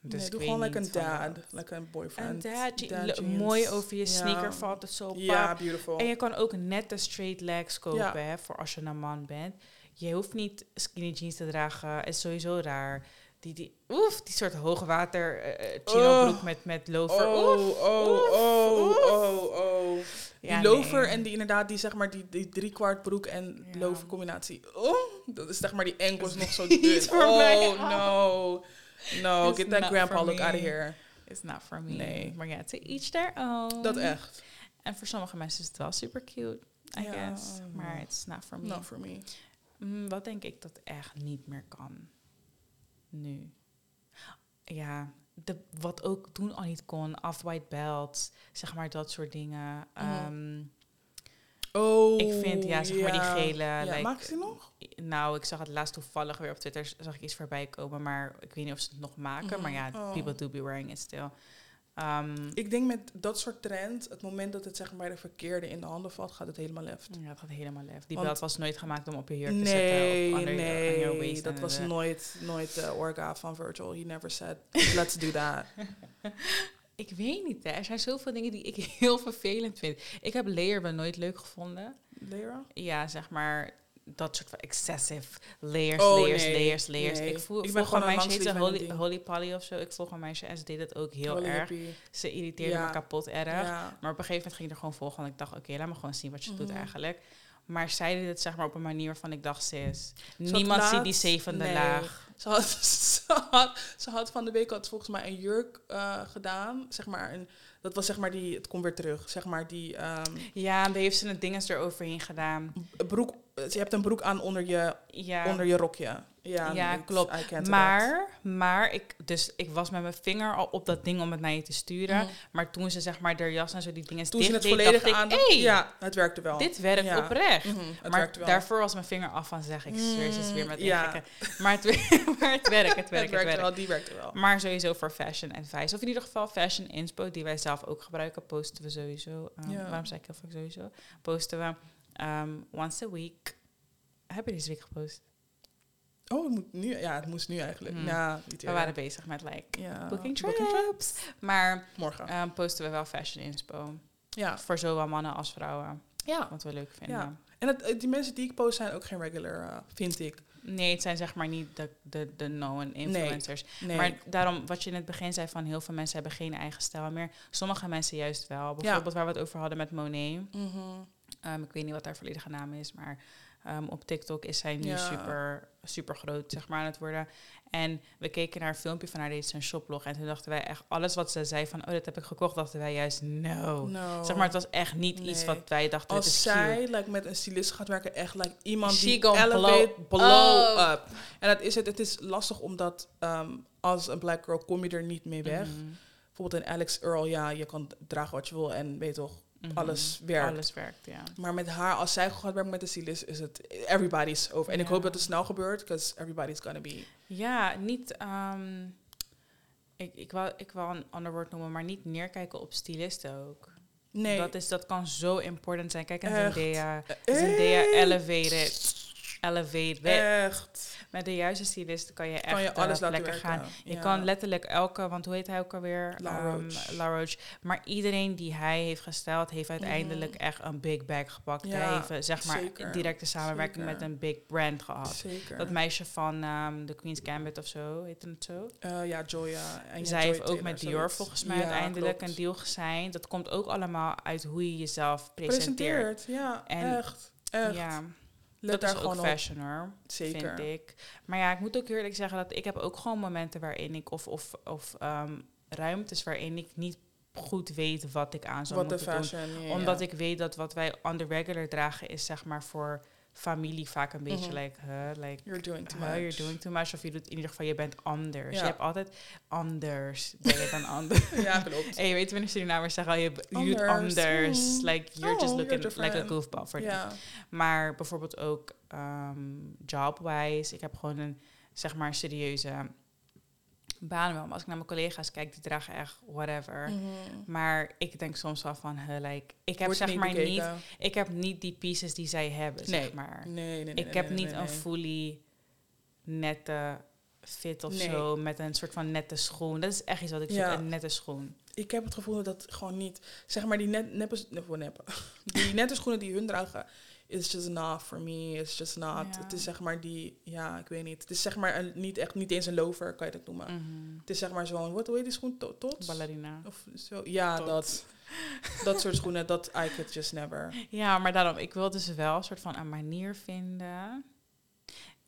Dus nee, doe gewoon like een dad, like een boyfriend. Een dad, je- dad jeans. mooi over je sneaker valt het zo Ja, beautiful. En je kan ook nette straight legs kopen hè, voor als je een man bent. Je hoeft niet skinny jeans te dragen. is sowieso raar. Die, die, oef, die soort hoogwater eh, eh, chino broek Oh. met, met loafer. Oh, Oef, oh, oef, oh, oef. oh, oh. Ja, die loafer nee. en die inderdaad, die zeg maar, die, die driekwart broek en Ja. loafer combinatie. Oh, dat is zeg maar die enkels nog zo dun. Oh, no. No, It's get that grandpa look me. out of here. It's not for me. Nee. Maar ja, to each their own. Dat echt. En voor sommige mensen is het wel super cute, I Ja. guess. Maar it's not for me. Not for me. Mm, wat denk ik dat echt niet meer kan? Nu. Ja, de, wat ook toen al niet kon. Off-white belts, zeg maar dat soort dingen. Ehm, Oh, Ik vind, ja, zeg maar die gele, Ja, like- maak ze nog? nou, ik zag het laatst toevallig weer op Twitter, zag ik iets voorbij komen. Maar ik weet niet of ze het nog maken. Maar ja, Mhm. Oh. people do be wearing it still. Ehm, Ik denk met dat soort trend, het moment dat het zeg maar de verkeerde in de handen valt, gaat het helemaal left. ja, dat gaat helemaal lef. Die Want- belt was nooit gemaakt om op je jurk te zetten. Of your nee, waist dat was de- nooit, nooit de orga van Virgil. He never said, let's do that. Ik weet niet, hè. Er zijn zoveel dingen die ik heel vervelend vind. Ik heb layer wel nooit leuk gevonden. Lera? Ja, zeg maar dat soort van excessive layers, Oh, layers, nee, layers, layers. nee. Ik voel, Ik ben een gewoon een meisje, langsleeve Holy. Holy Polly of zo. Ik volg een meisje en ze deed het ook heel Holy erg. hippie. Ze irriteerde Ja. me kapot erg. Ja. Maar op een gegeven moment ging ik er gewoon volgen. Want ik dacht, oké, laat me gewoon zien wat je doet Mhm. eigenlijk. Maar zij deed het zeg maar op een manier waarvan ik dacht, sis, niemand ziet die zevende nee. laag. Ze had, ze, had, ze had van de week had volgens mij een jurk eh, gedaan. Zeg maar, een, dat was zeg maar die, het komt weer terug. Zeg maar die ehm, Ja, en daar heeft ze een dinges eroverheen gedaan. broek. Je hebt een broek aan onder je, Ja. onder je rokje. Ja, Ja, klopt. Maar, maar ik, dus ik was met mijn vinger al op dat ding om het naar je te sturen. Mhm. Maar toen ze zeg maar de jas en zo die dingen Toen ze dicht het deed, volledig ik, aan... hey, ja, het werkte wel. dit werkt Ja. oprecht. Mhm, het maar wel. daarvoor was mijn vinger af van zeg ik, Mm, zweer, ze weer met ja. ingekken. Maar het, maar het werkt, het werkt, het het werkte werkt. wel, die werkte wel. Maar sowieso voor fashion advice. Of in ieder geval fashion inspo, die wij zelf ook gebruiken, posten we sowieso. Um, Ja. Waarom zei ik heel vaak sowieso? Posten we um, once a week. Heb je deze week gepost? Oh, het moet nu, ja, het moest nu eigenlijk. Hmm. Niet We waren bezig met like ja, booking booking trips. Maar Morgen. um, posten we wel fashion inspo. ja. Voor zowel mannen als vrouwen. ja. Wat we leuk vinden. Ja. En het, die mensen die ik post zijn ook geen regular, eh, vind ik. Nee, het zijn zeg maar niet de, de, de known influencers. Nee. Maar daarom, wat je in het begin zei van heel veel mensen hebben geen eigen stijl meer. Sommige mensen juist wel. Bijvoorbeeld waar we het over hadden met Monet. Mhm. Um, ik weet niet wat haar volledige naam is, maar um, op TikTok is zij nu Ja. super, super groot, zeg maar, aan het worden. En we keken naar een filmpje van haar, deed ze een shoplog. En toen dachten wij echt, alles wat ze zei van, oh, dat heb ik gekocht, dachten wij juist, no. No. Zeg maar, het was echt niet iets wat wij dachten, het Als is zij cute. like, met een stylist gaat werken, echt like, iemand She die elevate, blow blow, up. up. En dat is het. Het is lastig omdat ehm, als een black girl kom je er niet mee weg. Mhm, Bijvoorbeeld een Alex Earl, ja, je kan dragen wat je wil en weet toch, mhm. alles werkt. Alles werkt, ja. Maar met haar, als zij gaat werken met een stylist, is het everybody's over. En ik hoop dat het snel gebeurt, because everybody's gonna be. Ja, niet. ehm, ik, ik, wou, ik wou een ander woord noemen, maar niet neerkijken op stylisten ook. Nee. Dat, is, dat kan zo important zijn. Kijk, en Echt. Zendaya, Zendaya elevated. Elevate. Echt. Met de juiste stylist kan je echt Kan je alles werken. gaan. Je kan letterlijk elke, want hoe heet hij ook alweer? La Ehm, Roche. La Roche. Maar iedereen die hij heeft gesteld, heeft uiteindelijk echt een big bag gepakt. Ja, hij heeft, zeg maar, zeker. directe samenwerking Zeker. met een big brand gehad. Zeker. Dat meisje van ehm The Queen's Gambit of zo, heet het zo? Eh, ja, Joya. En Zij Joy heeft ook met Dior zoiets. volgens mij Ja, uiteindelijk klopt. een deal gesigned. Dat komt ook allemaal uit hoe je jezelf presenteert. Presenteert, ja, En- echt. Echt. Ja, Let dat is ook fashion hoor, Zeker. vind ik. Maar ja, ik moet ook eerlijk zeggen dat ik heb ook gewoon momenten waarin ik... of, of, of ehm, ruimtes waarin ik niet goed weet wat ik aan zou Wat moeten doen. fashion. ja, Omdat ja. ik weet dat wat wij on the regular dragen is zeg maar voor familie vaak een beetje Mhm. like, huh, like You're doing too huh, much. you're doing too much. Of je doet in ieder geval, je bent anders. Ja. Je hebt altijd anders. Ben je dan anders? Ja, klopt. En je weet wanneer Surinamers zeggen, oh, je doet Anders. Mm. Like, you're Oh, just you're looking like a goofball for. Ja. Maar bijvoorbeeld ook ehm, job-wise. Ik heb gewoon een, zeg maar, serieuze baan wel. Maar als ik naar mijn collega's kijk, die dragen echt whatever. Mhm. Maar ik denk soms wel van, huh, like, ik heb Wordt zeg niet maar niet, ik heb niet die pieces die zij hebben, zeg Nee. maar. Nee, nee, nee. ik nee, heb nee, niet nee, een fully nette fit of Nee. zo, met een soort van nette schoen. Dat is echt iets wat ik zoek, Ja. een nette schoen. Ik heb het gevoel dat gewoon niet... Zeg maar, die net, neppe, neppe, neppe. Die nette schoenen die hun dragen... Is just not for me. It's just not. Ja. Het is zeg maar die... Ja, ik weet niet. Het is zeg maar een, niet echt... Niet eens een lover, kan je dat noemen. Mhm. Het is zeg maar zo'n... Wat hoe heet die schoen? To- Tot? Ballerina. Of zo. Ja, Tot. dat. Dat soort schoenen. Dat I could just never. Ja, maar daarom, ik wil dus wel een soort van een manier vinden.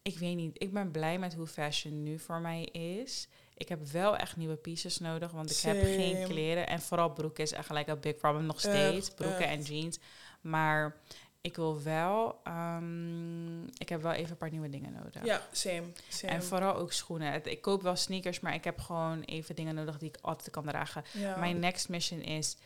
Ik weet niet, ik ben blij met hoe fashion nu voor mij is. Ik heb wel echt nieuwe pieces nodig, want ik heb geen kleren. En vooral broeken is echt gelijk een big problem nog steeds. Echt, broeken echt. en jeans. Maar ik wil wel, ehm, ik heb wel even een paar nieuwe dingen nodig. Ja, same. same. En vooral ook schoenen. Het- Ik koop wel sneakers, maar ik heb gewoon even dingen nodig die ik altijd kan dragen. ja. Mijn next mission is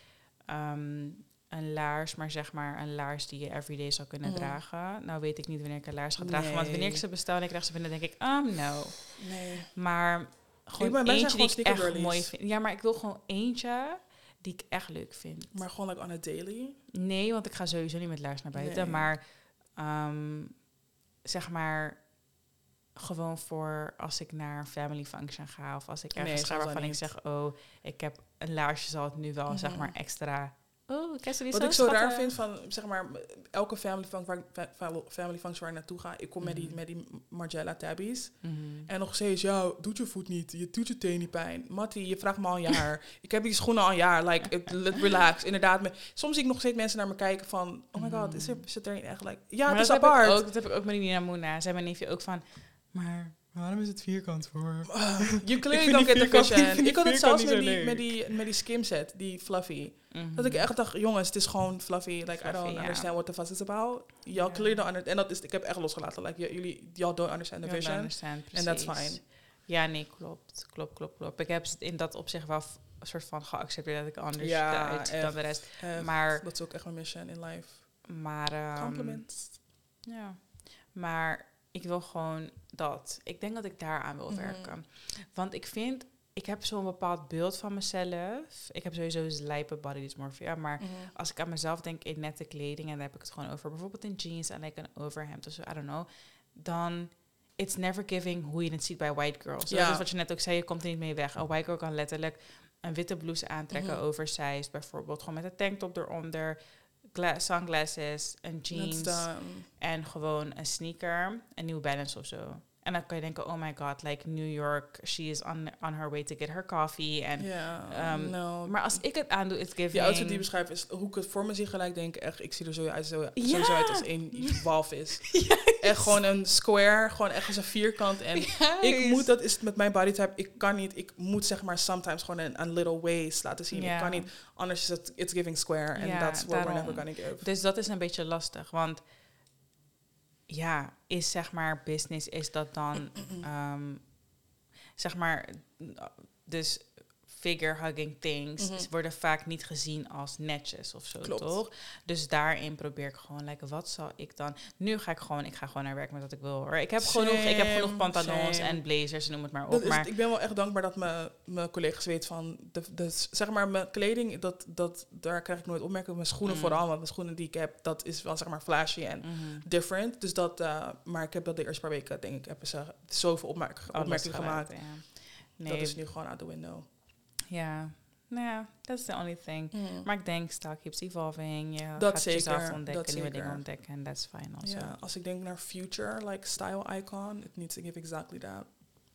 ehm, een laars, maar zeg maar een laars die je everyday zou kunnen Mhm. dragen. Nou weet ik niet wanneer ik een laars ga dragen, want wanneer ik ze bestel en ik krijg ze binnen, denk ik, um, no. Nee. Maar gewoon ben- eentje die ik echt mooi vind. Ja, maar ik wil gewoon eentje die ik echt leuk vind. Maar gewoon like on a daily. Nee, want ik ga sowieso niet met laars naar buiten. Nee. Maar ehm, zeg maar gewoon voor als ik naar een family function ga of als ik ergens ga waarvan ik zeg, oh, ik heb een laarsje zal het nu wel zeg Mhm. maar extra. Oh, Wat zo ik zo raar vind van, zeg maar, elke family function waar, family waar ik naartoe ga, ik kom met, die, Mhm. met die Margiela tabbies. Mhm. En nog steeds, ja, doet je voet niet, je doet je teen niet pijn. Mattie, je vraagt me al een jaar. ik heb die schoenen al een jaar, like, it- relax. Inderdaad, me, soms zie ik nog steeds mensen naar me kijken van, oh my god, is er, zit er echt, like, ja, maar het is dat apart. Heb ik ook, dat heb ik ook met Nina Moena. Zei mijn neefje ook van, maar waarom is het vierkant voor? You Ik clearly don't get the vierkant- ik had het zelfs niet met die, met, die, met die skim set, die fluffy. Mhm. Dat ik echt dacht, jongens, het is gewoon fluffy. Like, I don't understand what the fuss is about. Y'all clearly don't understand. En dat is, ik heb echt losgelaten. Like, jullie, y'all don't understand the vision. understand, And that's fine. Ja, nee, klopt. Klopt, klopt, klopt. Ik heb in dat opzicht wel een soort van geaccepteerd dat ik anders Ja, dan de rest. Echt, Maar- dat is ook echt mijn mission in life. Maar, ehm, Compliments. Ja, maar ik wil gewoon dat. Ik denk dat ik daaraan wil Mhm. werken. Want ik vind, ik heb zo'n bepaald beeld van mezelf. Ik heb sowieso dus lijpe body dysmorphia, maar Mhm. als ik aan mezelf denk in nette kleding en daar heb ik het gewoon over, bijvoorbeeld in jeans en like een overhemd of zo, I don't know, dan it's never giving hoe je het ziet bij white girls. Ja. Dat is wat je net ook zei, je komt er niet mee weg. Een white girl kan letterlijk een witte blouse aantrekken, Mhm. oversized bijvoorbeeld, gewoon met een tanktop eronder, sunglasses, een jeans en gewoon een sneaker, een New Balance of zo. En dan kan je denken, oh my god, like New York, she is on, on her way to get her coffee. En, Ja, no. Maar als ik het aandoe, it's giving... Die outfit die beschrijft is hoe ik het voor me zie gelijk denk. Echt, ik zie er zo uit, zo, sowieso uit als een walvis. Echt gewoon een square, gewoon echt als een vierkant. En ik moet, dat is met mijn bodytype, ik kan niet, ik moet zeg maar sometimes gewoon een, een little waist laten zien. Ik kan niet, anders is het, it's giving square. And Ja, that's what we're never gonna give. Dus dat is een beetje lastig, want ja, is zeg maar business, is dat dan, ehm, zeg maar, dus figure hugging things Mhm. worden vaak niet gezien als netjes of zo, Klopt. toch? Dus daarin probeer ik gewoon, like, wat zal ik dan? Nu ga ik gewoon, ik ga gewoon naar werk met wat ik wil. Hoor. Ik heb genoeg, ik heb genoeg Same, pantalons same. en blazers, noem het maar op. Dat maar ik ben wel echt dankbaar dat mijn, mijn collega's weten van, de, de, zeg maar mijn kleding, dat, dat, daar krijg ik nooit opmerkingen. Mijn schoenen Mm. vooral, want mijn schoenen die ik heb, dat is wel zeg maar flashy en Mhm. different. Dus dat, eh, maar ik heb dat de eerste paar weken, denk ik, hebben ze zoveel opmerk, opmerkingen gemaakt. ja. Dat Nee, is nu gewoon out the window. Ja. Nou ja, that's the only thing. Maar ik denk, style keeps evolving. Je Dat gaat zeker, jezelf ontdekken, dat nieuwe zeker. dingen ontdekken. En that's fine also. Ja, als ik denk naar future, like style icon, it needs to give exactly that.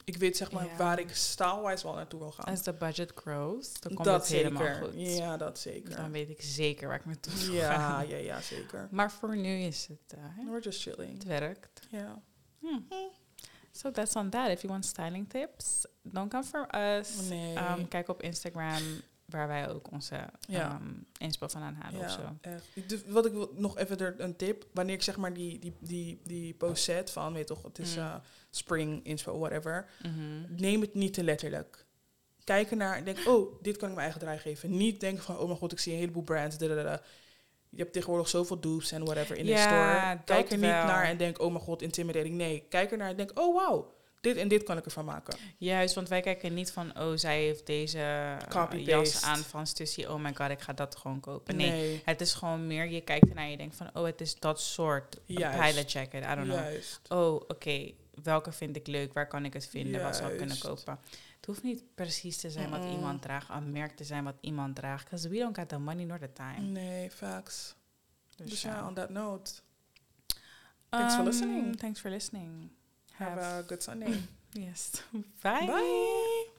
Ik weet zeg maar waar ik style-wise wel naartoe wil gaan. As the budget grows, dan komt dat het helemaal zeker. goed. Ja, dat zeker. Dan weet ik zeker waar ik naartoe wil Ja, gaan. ja, ja, zeker. Maar voor nu is het, uh, We're just chilling. het werkt. Ja. Hmm. So that's on that. If you want styling tips, don't come from us. Nee. Um, kijk op Instagram waar wij ook onze Ja. ehm, inspo van aanhalen of zo. echt. Dus wat ik wil, nog even er een tip. Wanneer ik zeg maar die, die, die, die post zet van, weet toch, het is Mm. eh, spring, inspo, whatever. Mhm. Neem het niet te letterlijk. Kijk ernaar en denk, oh, dit kan ik mijn eigen draai geven. Niet denken van, oh mijn god, ik zie een heleboel brands. dadadada. Je hebt tegenwoordig zoveel dupes en whatever in de store. Kijk er niet wel. naar en denk, oh mijn god, intimidating. Nee, kijk ernaar en denk, oh wauw, dit en dit kan ik ervan maken. Juist, want wij kijken niet van, oh, zij heeft deze eh, jas aan van Stussy. Oh my god, ik ga dat gewoon kopen. Nee, nee. het is gewoon meer, je kijkt ernaar en je denkt van, oh, het is dat soort Juist. pilot jacket. I don't know. Juist. Oh, oké, welke vind ik leuk? Waar kan ik het vinden? Wat zou ik kunnen Juist. kopen? Hoeft niet precies te zijn wat iemand draagt, een merk te zijn wat iemand draagt. Because we don't got the money nor the time. Nee, facts. Dus, Dus ja. ja, on that note, Thanks for Um, listening. Thanks for listening. have a good Sunday. Yes. Bye. Bye.